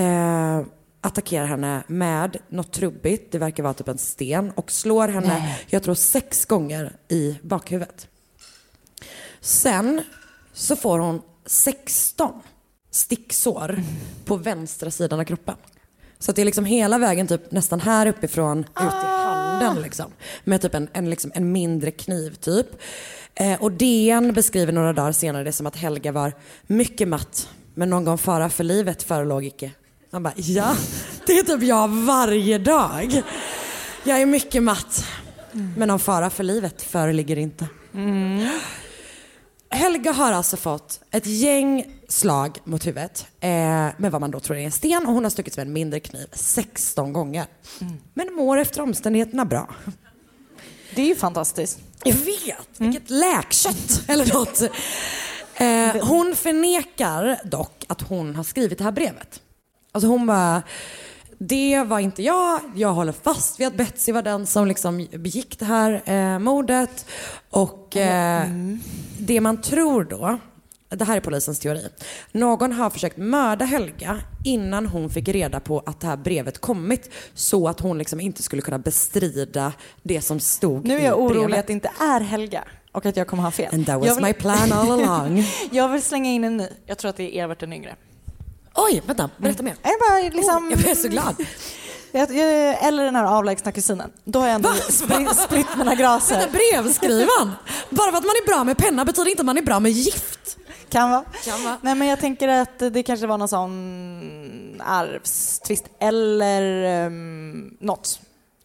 eh, attackerar henne med något trubbigt, det verkar vara typ en sten, och slår henne, jag tror sex gånger i bakhuvudet. Sen så får hon 16 sticksår på vänstra sidan av kroppen. Så att det är liksom hela vägen typ nästan här uppifrån ut i handen liksom. Med typ en, en, liksom, en mindre kniv typ. Eh, och DN beskriver några dagar senare det som att Helga var mycket matt men någon gång fara för livet förelåg icke. Han bara ja, det är typ jag varje dag. Jag är mycket matt men någon fara för livet föreligger inte. Helga har alltså fått ett gäng slag mot huvudet eh, med vad man då tror är en sten och hon har stuckits med en mindre kniv 16 gånger. Men mår efter omständigheterna bra. Det är ju fantastiskt. Jag vet, vilket läkkött eller något. Eh, hon förnekar dock att hon har skrivit det här brevet. Alltså hon bara, det var inte jag, jag håller fast vid att Betsy var den som liksom begick det här eh, mordet. Och eh, det man tror då, det här är polisens teori. Någon har försökt mörda Helga innan hon fick reda på att det här brevet kommit så att hon liksom inte skulle kunna bestrida det som stod Nu är i jag orolig brevet. att det inte är Helga och att jag kommer ha fel. And that was vill, my plan all along. jag vill slänga in en ny. Jag tror att det är Evert den yngre. Oj, vänta, berätta mer. Jag bara liksom... Jag blir så glad. Eller den här avlägsna kusinen. Då har jag ändå Va? spri- spritt mina graser. Vänta, brevskrivaren. Bara för att man är bra med penna betyder inte att man är bra med gift. Kan vara. Kan vara. Nej men jag tänker att det kanske var någon sån arvstvist eller um, något.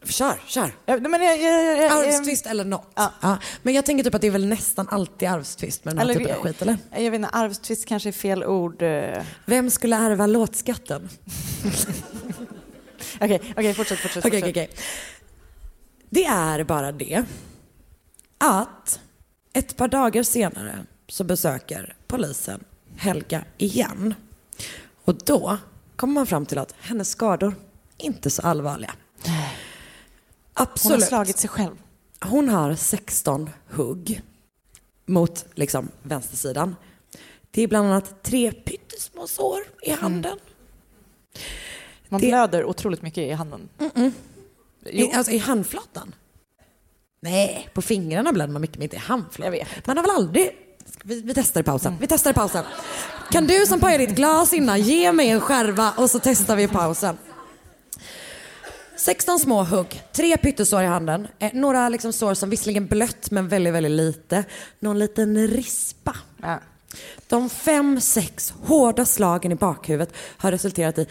Kör, kör. Ja, Men jag, jag, Arvstvist eller något. Ja. Men jag tänker typ att det är väl nästan alltid arvstvist med den här Eller- typen av skit, eller? jag vet inte, arvstvist kanske är fel ord. eh. Vem skulle ärva låtskatten? Okej, okej fortsätt, fortsätt. Okej, fortsätt. okej. Det är bara det att ett par dagar senare så besöker polisen Helga igen. Och då kommer man fram till att hennes skador inte är så allvarliga. Hon har Absolut. slagit sig själv. Hon har 16 hugg mot liksom vänstersidan. Det är bland annat tre pyttesmå sår i handen. Man Det- blöder otroligt mycket i handen. I, alltså i handflatan? Nej, på fingrarna blöder man mycket, men inte i handflatan. Man har väl aldrig... Vi, vi testar i pausen. Vi testar i pausen. Kan du som pajar ditt glas innan ge mig en skärva och så testar vi i pausen. 16 små hugg, tre pyttesår i handen, eh, några liksom sår som visserligen blött men väldigt, väldigt lite. Någon liten rispa. Ja. De fem, sex hårda slagen i bakhuvudet har resulterat i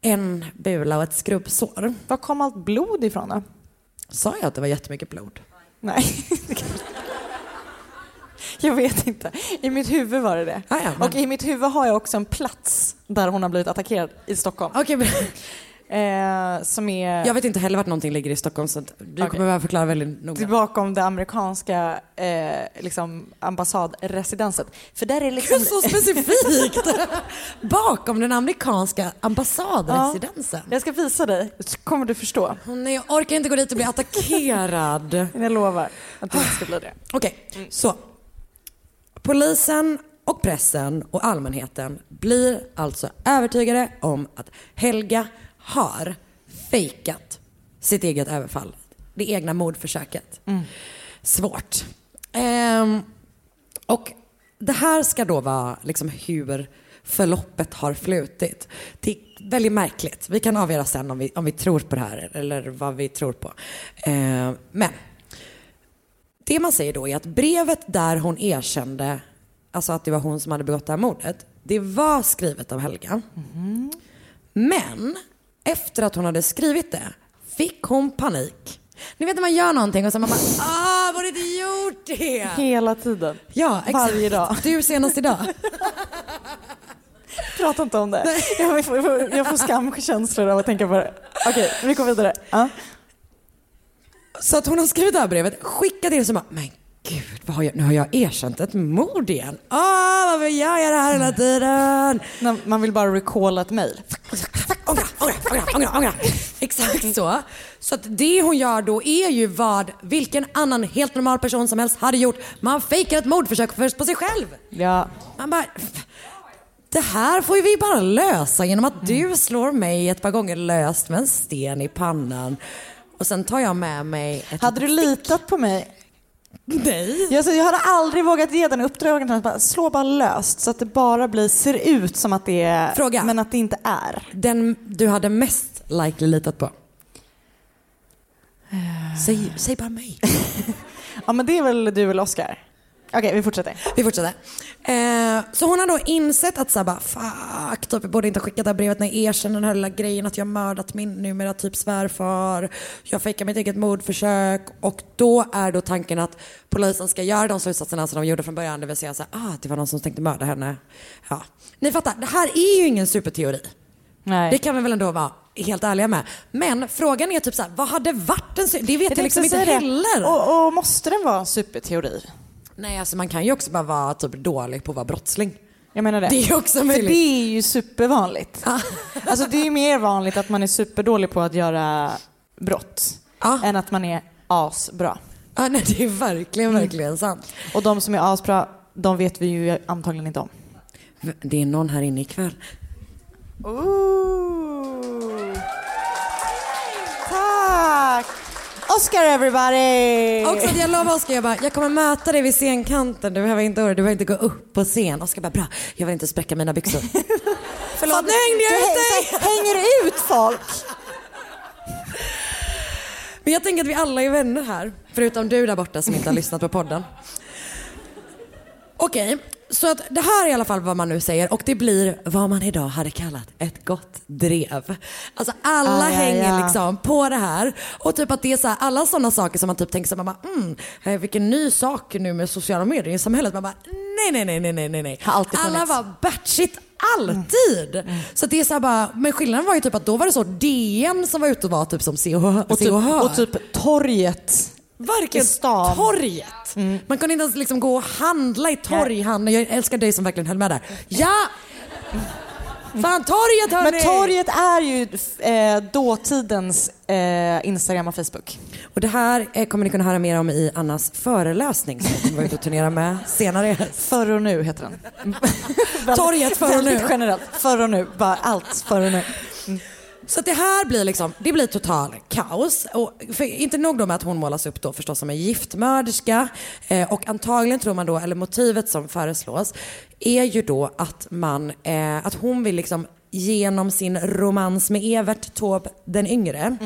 en bula och ett skrubbsår. Var kom allt blod ifrån då? Sa jag att det var jättemycket blod? Nej. jag vet inte. I mitt huvud var det det. Ah, ja, men- Och i mitt huvud har jag också en plats där hon har blivit attackerad i Stockholm. Okej, men Eh, som är jag vet inte heller vart någonting ligger i Stockholm så du Okej. kommer behöva förklara väldigt det är noga. bakom det amerikanska eh, liksom ambassadresidenset. För där är liksom... Så specifikt! Bakom den amerikanska ambassadresidensen. Jag ska visa dig, så kommer du förstå. Nej, jag orkar inte gå dit och bli attackerad. Jag lovar att du inte ska bli det. Okej, så. Polisen och pressen och allmänheten blir alltså övertygade om att Helga har fejkat sitt eget överfall. Det egna mordförsöket. Svårt. Ehm, och det här ska då vara liksom hur förloppet har flutit. Det är väldigt märkligt. Vi kan avgöra sen om vi, om vi tror på det här eller vad vi tror på. Ehm, men det man säger då är att brevet där hon erkände alltså att det var hon som hade begått det här mordet, det var skrivet av Helga. Men efter att hon hade skrivit det fick hon panik. Ni vet när man gör någonting och så man bara ah, borde inte gjort det? Hela tiden. Ja, exakt. Varje dag. Du senast idag. Prata inte om det. Jag får, jag får, jag får skamkänslor av att tänka på det. Okej, vi går vidare. Ja. Så att hon har skrivit det här brevet, skickat det och så bara, men gud, vad har jag, nu har jag erkänt ett mord igen. Ah, varför gör jag det här hela tiden? Man vill bara recalla ett mejl. Ångra, ångra, ångra, ångra, ångra. Exakt så. Så att det hon gör då är ju vad vilken annan helt normal person som helst hade gjort. Man fejkar ett mordförsök först på sig själv. Ja. Man bara, det här får ju vi bara lösa genom att du slår mig ett par gånger löst med en sten i pannan. Och sen tar jag med mig ett Hade du litat på mig? Nej. Jag, så jag hade aldrig vågat ge den uppdraget att bara slå bara löst så att det bara blir, ser ut som att det är, Fråga. men att det inte är. Den du hade mest likely litat på? Säg, säg bara mig. Ja men det är väl du eller Oscar? Okej, vi fortsätter. Vi fortsätter. Eh, så hon har då insett att så här bara, fuck, typ, jag borde inte ha skickat det här brevet när jag erkänner den här lilla grejen att jag mördat min numera typ svärfar. Jag fejkar mitt eget mordförsök och då är då tanken att polisen ska göra de slutsatserna som de gjorde från början, det vill säga så här, ah, det var någon som tänkte mörda henne. Ja. Ni fattar, det här är ju ingen superteori. Nej. Det kan vi väl ändå vara helt ärliga med. Men frågan är typ så här, vad hade varit en su- Det vet jag, tänkte liksom inte heller. Och, och måste den vara en superteori? Nej, alltså man kan ju också bara vara typ dålig på att vara brottsling. Jag menar det. Det är också För det är ju supervanligt. Alltså det är mer vanligt att man är superdålig på att göra brott Ja. än att man är asbra. Ja, nej, det är verkligen, verkligen sant. Och de som är asbra, de vet vi ju antagligen inte om. Det är någon här inne ikväll. Ooh. Oscar everybody! Också att jag lovar Oskar, jag, bara, jag kommer möta dig vid scenkanten. Du behöver inte oroa dig, du behöver inte gå upp på scen. Oskar bara, bra, jag vill inte spräcka mina byxor. Förlåt, nu hängde jag ut dig! hänger ut folk. Men jag tänker att vi alla är vänner här. Förutom du där borta som inte har lyssnat på podden. Okej, Så att det här är i alla fall vad man nu säger och det blir vad man idag hade kallat ett gott drev. Alltså alla Ah, ja, hänger ja. liksom på det här och typ att det är så här, alla sådana saker som man typ tänker så här, man bara, mm, eh, vilken ny sak nu med sociala medier i samhället. Man bara, nej, nej, nej, nej, nej, nej. Alltid alla var batshit alltid. Så att det är så här bara, men skillnaden var ju typ att då var det så DN som var ute och var typ som Se och. Och typ, och typ torget. Verkligen i stan. torget. Man kunde inte ens liksom gå och handla i torghandeln. Jag älskar dig som verkligen höll med där. Ja! Fan torget hörni! Men torget är ju eh, dåtidens eh, Instagram och Facebook. Och det här eh, kommer ni kunna höra mer om i Annas föreläsning som hon vara ute och turnera med senare. Förr och nu heter den. Torget förr och nu. Väldigt generellt. Förr och nu. Bara allt förr och nu. Så det här blir liksom, det blir total kaos. Och inte nog då med att hon målas upp då förstås som en giftmörderska eh, och antagligen tror man då, eller motivet som föreslås är ju då att man, eh, att hon vill liksom genom sin romans med Evert Taube den yngre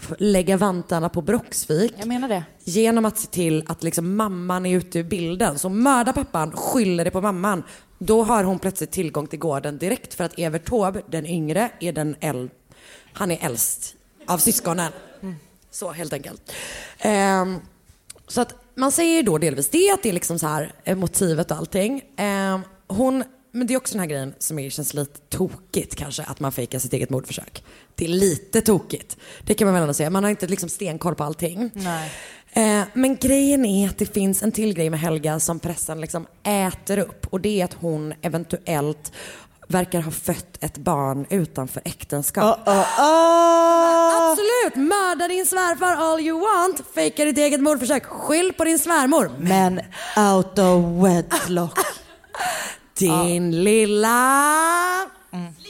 f- lägga vantarna på Broxvik Jag menar det. genom att se till att liksom mamman är ute ur bilden. Så mördar pappan, skyller det på mamman. Då har hon plötsligt tillgång till gården direkt för att Evert Taube, den yngre, är den äl- han är äldst av syskonen. Så helt enkelt. Ehm, så att man säger då delvis det, att det är liksom så här eh, motivet och allting. Ehm, hon, men det är också den här grejen som är, känns lite tokigt kanske, att man fejkar sitt eget mordförsök. Det är lite tokigt. Det kan man väl ändå säga. Man har inte liksom stenkoll på allting. Nej. Eh, men grejen är att det finns en till grej med Helga som pressen liksom äter upp och det är att hon eventuellt verkar ha fött ett barn utanför äktenskap. Oh, oh. Absolut! Mörda din svärfar all you want, fejka ditt eget mordförsök, skyll på din svärmor. Men out of wedlock. Din lilla...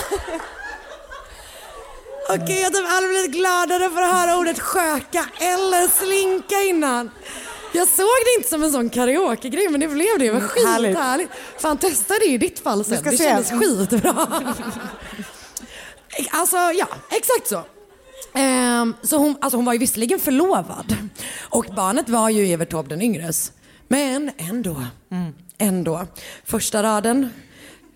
Okej, jag har typ aldrig blivit gladare för att höra ordet sköka eller slinka innan. Jag såg det inte som en sån karaoke-grej men det blev det. Det var härligt. skithärligt. Fan testa det i ditt fall sen. ska Det se. kändes skitbra. Alltså ja, exakt så. Ehm, så hon, alltså hon var ju visserligen förlovad och barnet var ju Evert Taube den yngres. Men ändå, ändå. Första raden,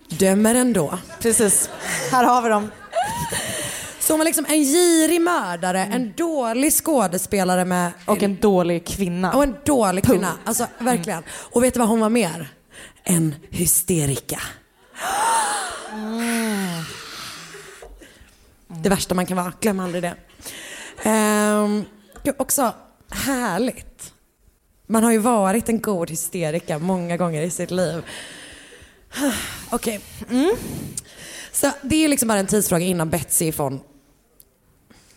dömer ändå. Precis. Här har vi dem. Så hon var liksom en girig mördare, en dålig skådespelare med Och en dålig kvinna. och en dålig kvinna. Alltså verkligen. Och vet du vad hon var mer? En hysterika. Det värsta man kan vara, glöm aldrig det. Ehm, också härligt. Man har ju varit en god hysterika många gånger i sitt liv. Okej. Mm. Så det är liksom bara en tidsfråga innan Betsy från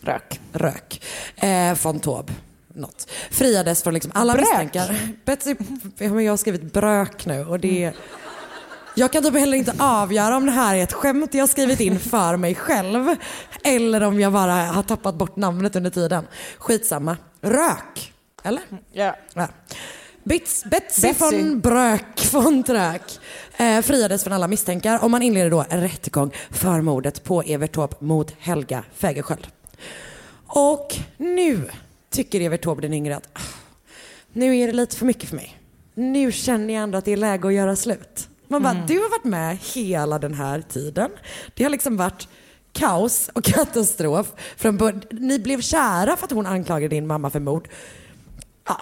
Rök. rök. Eh, von Taube. Något. Friades från liksom alla Brök? misstankar. Betsy, jag har skrivit brök nu och det jag kan typ heller inte avgöra om det här är ett skämt jag skrivit in för mig själv eller om jag bara har tappat bort namnet under tiden. Skitsamma. Rök. Eller? Ja. Ja. Bits, Betsy, Betsy. von Brök von Trök eh, friades från alla misstankar och man inleder då en rättegång för mordet på Evert Taube mot Helga Fägerskjöld. Och nu tycker Evert Taube den yngre att ah, nu är det lite för mycket för mig. Nu känner jag ändå att det är läge att göra slut. Man bara, du har varit med hela den här tiden. Det har liksom varit kaos och katastrof. Från Ni blev kära för att hon anklagade din mamma för mord. Ja.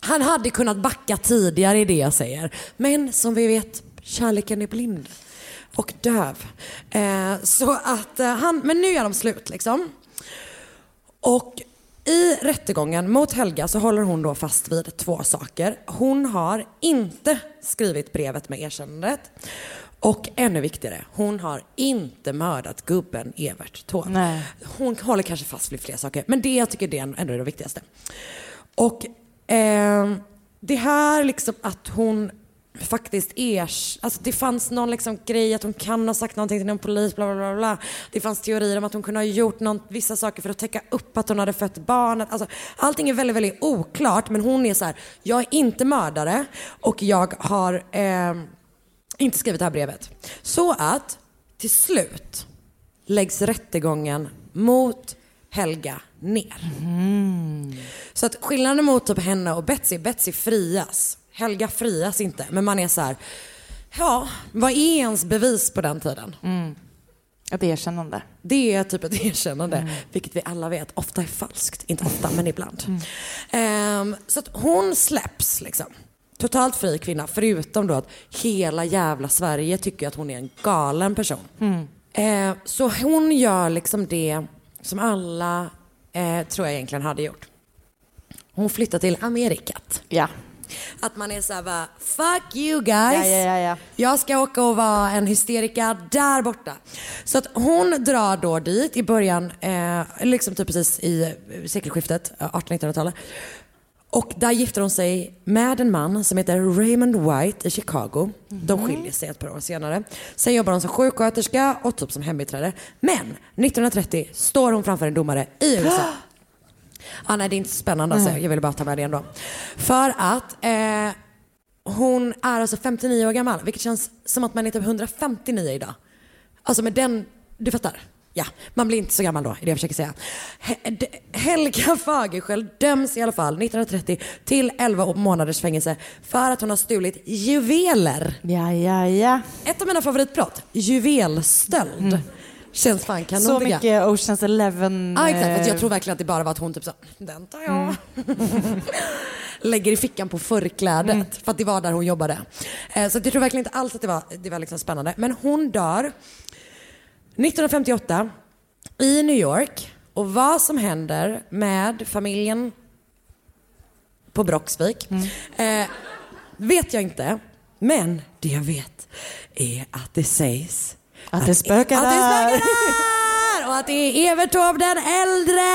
Han hade kunnat backa tidigare i det jag säger. Men som vi vet, kärleken är blind och döv. Eh, så att eh, han, men nu är de slut liksom. Och i rättegången mot Helga så håller hon då fast vid två saker. Hon har inte skrivit brevet med erkännandet. Och ännu viktigare, hon har inte mördat gubben Evert Taube. Hon håller kanske fast vid fler saker, men det jag tycker det är ändå det viktigaste. Och ehm, det här liksom att hon faktiskt är, alltså det fanns någon liksom grej att hon kan ha sagt någonting till någon polis, bla bla bla. bla. Det fanns teorier om att hon kunde ha gjort någon, vissa saker för att täcka upp att hon hade fött barnet. Alltså, allting är väldigt, väldigt oklart men hon är så här, jag är inte mördare och jag har ehm, inte skrivit det här brevet. Så att till slut läggs rättegången mot Helga ner. Så att skillnaden mot typ henne och Betsy, Betsy frias. Helga frias inte. Men man är så här, ja, vad är ens bevis på den tiden? Ett erkännande. Det är typ ett erkännande, vilket vi alla vet ofta är falskt. Inte ofta, men ibland. Ehm, så att hon släpps liksom. Totalt fri kvinna, förutom då att hela jävla Sverige tycker att hon är en galen person. Ehm, så hon gör liksom det som alla, eh, tror jag egentligen hade gjort. Hon flyttar till Amerikat. Ja. Att man är såhär bara, fuck you guys. Ja, ja, ja, ja. Jag ska åka och vara en hysterika där borta. Så att hon drar då dit i början, eh, liksom typ precis i eh, sekelskiftet, eh, 1800-1900-talet. Och där gifter hon sig med en man som heter Raymond White i Chicago. De skiljer sig ett par år senare. Sen jobbar hon som sjuksköterska och typ som hembiträde. Men 1930 står hon framför en domare i USA. Ah, nej, det är inte så spännande alltså. Jag ville bara ta med det ändå. För att eh, hon är alltså 59 år gammal, vilket känns som att man är typ 159 idag. Alltså med den, du fattar? Ja, man blir inte så gammal då, är det jag försöker säga. Helga Fagerskjöld döms i alla fall 1930 till 11 månaders fängelse för att hon har stulit juveler. Ja, ja, ja. Ett av mina favoritbrott, juvelstöld. Känns fan kanon Så jag. mycket Oceans Eleven. Ja exakt, för jag eh, tror verkligen att det bara var att hon typ så, den tar jag. Lägger i fickan på förklädet för att det var där hon jobbade. Eh, Så jag tror verkligen inte alls att det var, det var liksom spännande. Men hon dör 1958 i New York och vad som händer med familjen på Broxvik eh, vet jag inte. Men det jag vet är att det sägs Att det spökar att det där. spökar där! Och att det är Evert Taube den äldre!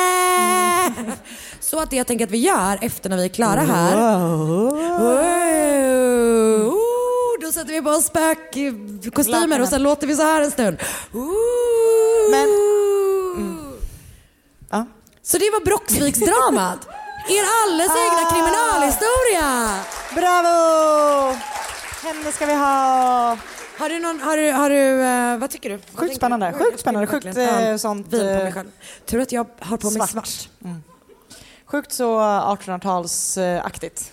Så att det jag tänker att vi gör efter när vi är klara här. Wow. Oh, då sätter vi på oss spökkostymer och sen låter vi så här en stund. Men- Mm. Ja. Så det var Broxviksdramat. Er alldeles egna kriminalhistoria. Bravo! Henne ska vi ha. Har du någon, har du, har du eh, vad tycker du? Vad tänker Sjukt spännande, du? sjukt spännande, sjukt, Verkligen. eh, Ja, sånt, Vin på mig eh, själv. Tur att jag har på mig svart. svart. Sjukt så 1800-talsaktigt.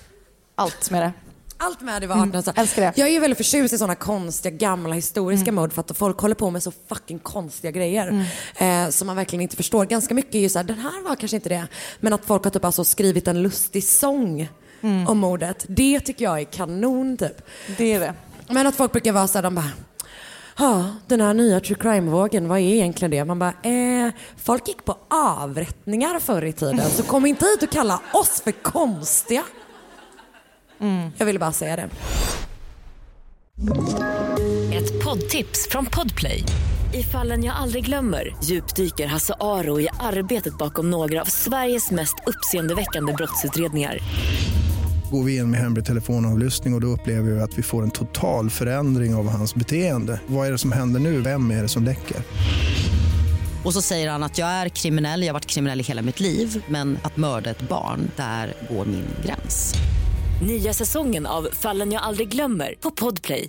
Allt med det. Allt med det var 1800 älskar det. Jag är väldigt förtjust i sådana konstiga gamla historiska mode för att folk håller på med så fucking konstiga grejer. Eh, som man verkligen inte förstår. Ganska mycket är ju såhär, den här var kanske inte det. Men att folk har typ alltså skrivit en lustig sång om mordet. Det tycker jag är kanon typ. Det är det. Men att folk brukar vara såhär, de bara Ja, den här nya true crime-vågen, vad är egentligen det? Man bara, eh, folk gick på avrättningar förr i tiden, så kom inte hit och kalla oss för konstiga. Jag ville bara säga det. Ett poddtips från Podplay. I fallen jag aldrig glömmer djupdyker Hasse Aro i arbetet bakom några av Sveriges mest uppseendeväckande brottsutredningar. Går vi in med hemlig telefonavlyssning och, och då upplever vi att vi får en total förändring av hans beteende. Vad är det som händer nu? Vem är det som läcker? Och så säger han att jag är kriminell, jag har varit kriminell i hela mitt liv men att mörda ett barn, där går min gräns. Nya säsongen av Fallen jag aldrig glömmer på Podplay.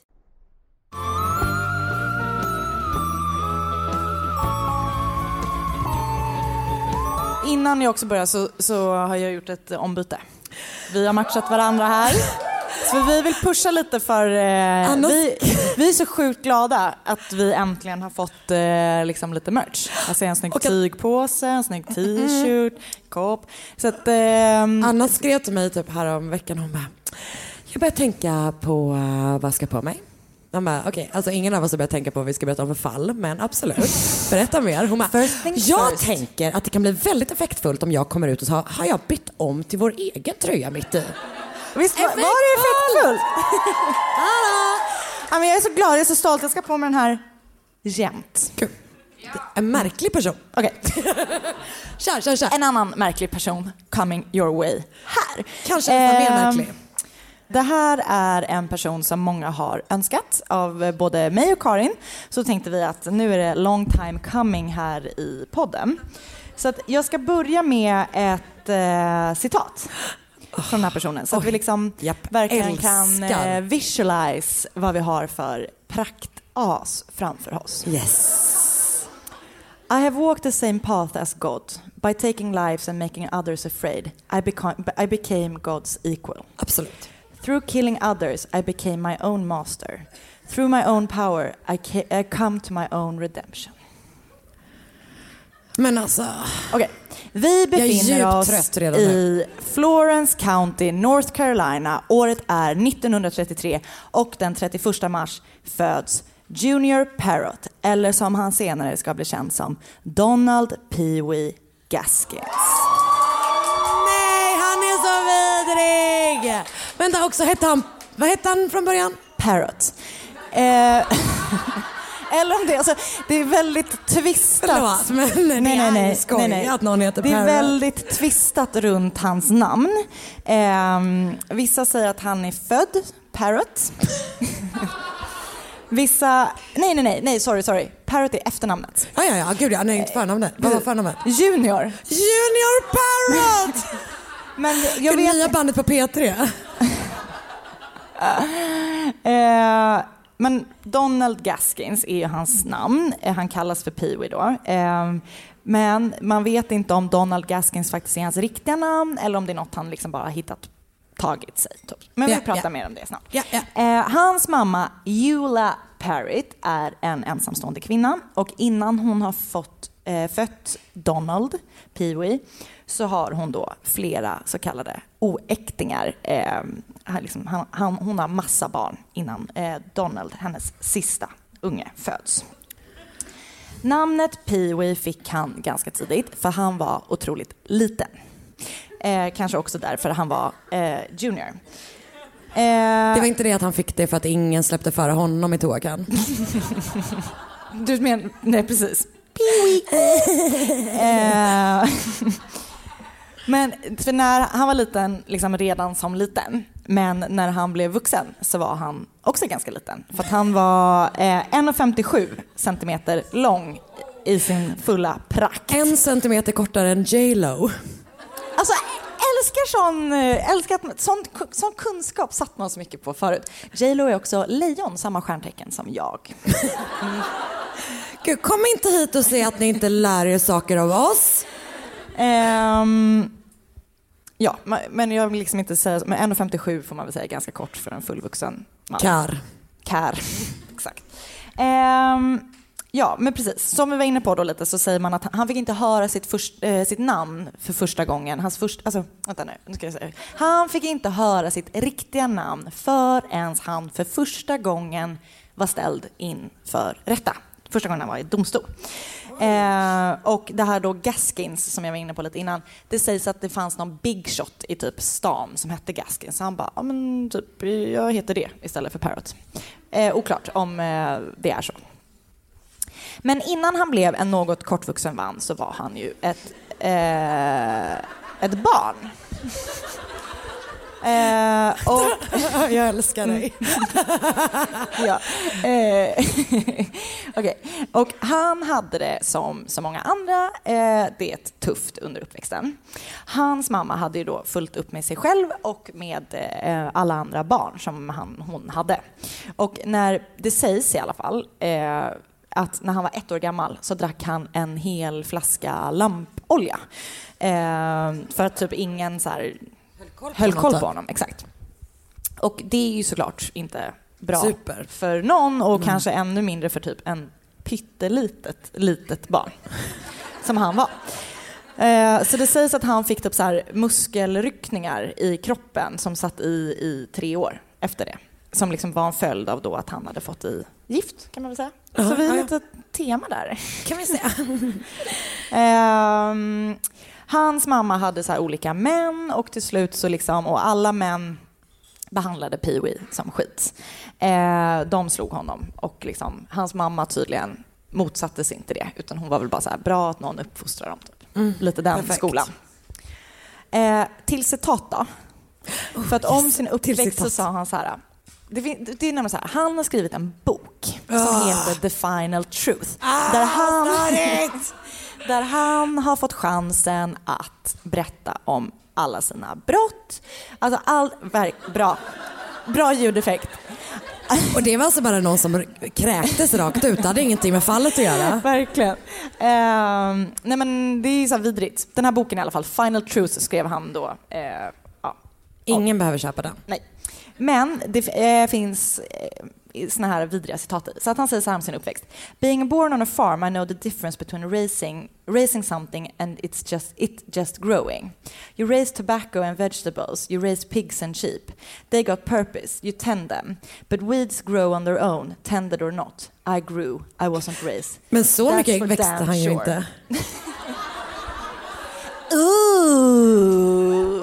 Innan jag också börjar så, så har jag gjort ett ombyte. Vi har matchat varandra här. Så vi vill pusha lite för... Eh, Annars- vi, vi är så sjukt glada att vi äntligen har fått eh, liksom lite merch. Alltså en snygg att- tygpåse, en snygg t-shirt, kopp. Så att... ehm, Anna skrev till mig typ här om veckan hon bara, jag börjar tänka på uh, vad jag ska på mig. Man bara, okej, alltså ingen av oss har börjat tänka på vad vi ska berätta om för fall, men absolut. Berätta mer. Hon bara, jag first." tänker att det kan bli väldigt effektfullt om jag kommer ut och så har, jag bytt om till vår egen tröja mitt i. Visst var, var det effektfullt? ja, men jag är så glad, jag är så stolt. Jag ska på mig den här jämt. Är En märklig person. Okej, Kör, kör, kör. en annan märklig person coming your way här. Kanske nästan mer Ehm, märklig. Det här är en person som många har önskat av eh, både mig och Karin. Så tänkte vi att nu är det long time coming här i podden. Så att jag ska börja med ett eh, citat från den här personen. Så att vi liksom Japp, verkligen kan älskar. eh, visualize vad vi har för praktas framför oss. Yes. I have walked the same path as God. By taking lives and making others afraid, I, I became God's equal. Absolut. Through killing others, I became my own master. Through my own power, I, I come to my own redemption. Men alltså... Okej, vi befinner oss i Florence County, North Carolina. Året är 1933 och den 31 mars föds Junior Parrott, eller som han senare ska bli känd som Donald Pee Wee Gaskins. Vidrig! Vänta också, hette han... Vad hette han från början? Parrot. Eh, eller om det, alltså, det är väldigt twistat. Förlåt, men det är skoj att någon heter Det är Parrot. väldigt twistat runt hans namn. Eh, vissa säger att han är född Parrot. Vissa, nej nej nej, nej sorry sorry. Parrot är efternamnet. Ja, ja, ja, gud ja, nej, inte förnamnet. Vad var förnamnet? Junior. Junior Parrot! Men Det jag vet... nya bandet på P3. Eh, men Donald Gaskins är ju hans namn. Eh, Han kallas för Pee-Wee då. Eh, men man vet inte om Donald Gaskins faktiskt är hans riktiga namn eller om det är något han liksom bara hittat tagit sig. Typ. Men Ja, vi pratar ja. mer om det snart. Ja. Eh, hans mamma Eula Parrott är en ensamstående kvinna och innan hon har fått, eh, fött Donald Pee-Wee så har hon då flera så kallade oäktingar. Eh, han liksom, han, han, hon har massa barn innan eh, Donald, hennes sista unge, föds. Namnet Pee-Wee fick han ganska tidigt för han var otroligt liten. Eh, kanske också därför han var eh, junior. Eh, Det var inte det att han fick det för att ingen släppte före honom i toakön. Du menar, nej precis. eh, men för när han var liten, liksom redan som liten, men när han blev vuxen så var han också ganska liten. För att han var eh, 1,57 centimeter lång i sin fulla prakt. En centimeter kortare än J Lo. Alltså, älskar sån, eh, älskar sån, sån kunskap satt man så mycket på förut. J Lo är också lejon, samma stjärntecken som jag. Gud, kom inte hit och säg att ni inte lär er saker av oss. Ehm, ja, men jag vill liksom inte säga, men 1,57 får man väl säga ganska kort för en fullvuxen man. Kar. Kar, exakt. Ehm, ja, men precis. Som vi var inne på då lite så säger man att han- fick inte höra sitt, först, eh, sitt namn för första gången. Hans först, alltså, vänta nu, nu ska jag säga. Han fick inte höra sitt riktiga namn förrän han för första gången var ställd inför rätta. Första gången han var i domstol. Eh, och det här då Gaskins som jag var inne på lite innan. Det sägs att det fanns någon big shot i typ stan som hette Gaskins. Så han bara, ja men typ jag heter det istället för Parrot. Eh, oklart om eh, det är så. Men innan han blev en något kortvuxen man så var han ju ett, eh, ett barn. Eh, och, Jag älskar dig. ja. Eh, Okej. Och han hade det som så många andra, eh, det tufft under uppväxten. Hans mamma hade ju då fullt upp med sig själv och med eh, alla andra barn som han, hon hade. Och när det sägs i alla fall eh, att när han var ett år gammal så drack han en hel flaska lampolja. Eh, för att typ ingen så här, höll koll på typ. honom. Exakt. Och det är ju såklart inte bra Super. för någon och kanske ännu mindre för typ en pyttelitet litet barn som han var. Eh, Så det sägs att han fick typ så här muskelryckningar i kroppen som satt i i tre år efter det. Som liksom var en följd av då att han hade fått i gift kan man väl säga. Ja, Så vi har ja. lite tema där. Kan vi säga. Ehm, hans mamma hade så olika män och till slut så liksom, och alla män behandlade Pee-Wee som skit. Eh, de slog honom och liksom, hans mamma tydligen motsatte sig inte det utan hon var väl bara så här, bra att någon uppfostrar dem. Typ. Lite den perfekt. skolan. Eh, till citat då. För att om sin uppväxt så sa han så här, det, det är nämligen så här, han har skrivit en bok som Ah. heter The Final Truth. där, han, där han har fått chansen att berätta om alla sina brott. Alltså all, bra, bra ljudeffekt. Och det var alltså bara någon som kräktes rakt ut. Det hade ingenting med fallet att göra. Verkligen. Ehm, nej men det är så vidrigt. Den här boken i alla fall, Final Truth, skrev han då. Eh, ja. Ingen behöver köpa den. Nej. Men det eh, finns eh, såna här vidriga citat i. Så att han säger så här om sin uppväxt. Being born on a farm I know the difference between raising, raising something and it's just, it just growing. You raise tobacco and vegetables, you raise pigs and sheep. They got purpose, you tend them. But weeds grow on their own, tended or not. I grew, I wasn't raised. Men så That's mycket växte han ju sure. inte. Ooh!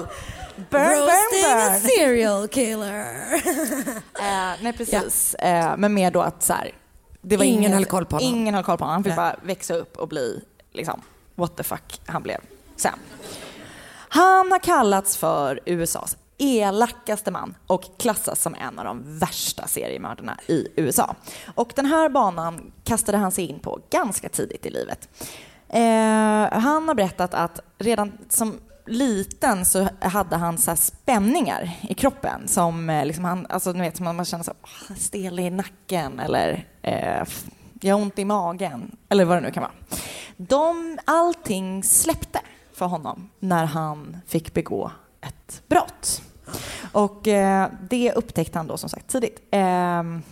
Burn, Roasting burn, a burn. serial killer. Eh, nej, precis. Eh, men mer då att så här, det var Ingen inget- höll koll på honom. Ingen höll koll på honom. Han fick Nej. bara växa upp och bli liksom, what the fuck han blev sen. Han har kallats för USAs elakaste man och klassas som en av de värsta seriemördarna i USA. Och den här banan kastade han sig in på ganska tidigt i livet. Eh, han har berättat att redan som liten så hade han så spänningar i kroppen som eh, liksom han, alltså ni vet, man man känner så stel i nacken eller eh, jag har ont i magen eller vad det nu kan vara. De, allting släppte för honom när han fick begå ett brott. Och eh, det upptäckte han då som sagt tidigt. Ehm,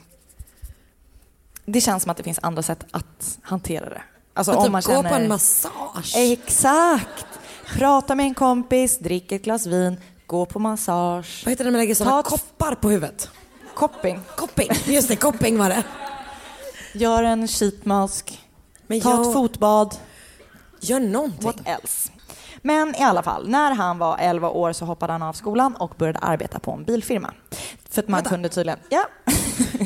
det känns som att det finns andra sätt att hantera det. Alltså Att om typ man gå känner... på en massage. Exakt! Prata med en kompis, drick ett glas vin, gå på massage. Vad heter det när man lägger sådana koppar på huvudet? Kopping. Kopping, just det, kopping var det. Gör en sheetmask. Men Ta jag- ett fotbad. Gör någonting. What else? Men i alla fall, när han var 11 år så hoppade han av skolan och började arbeta på en bilfirma. För att man Vänta. kunde tydligen... Ja.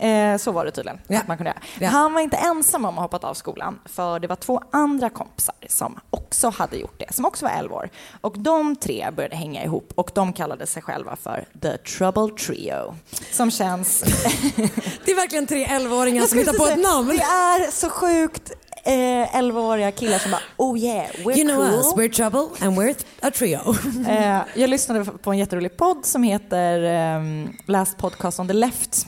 Eh, så var det tydligen. Ja. Att man kunde göra. Ja. Han var inte ensam om att ha hoppat av skolan, för det var två andra kompisar som också hade gjort det, som också var 11 år. Och de tre började hänga ihop och de kallade sig själva för The Trouble Trio. Som känns... Det är verkligen tre 11-åringar Jag som hittar på ett namn. Det är så sjukt eh, 11-åriga killar som bara oh yeah, we're You know cool. us, we're trouble and we're a trio. Eh, jag lyssnade på en jätterolig podd som heter ehm, Last Podcast on the Left.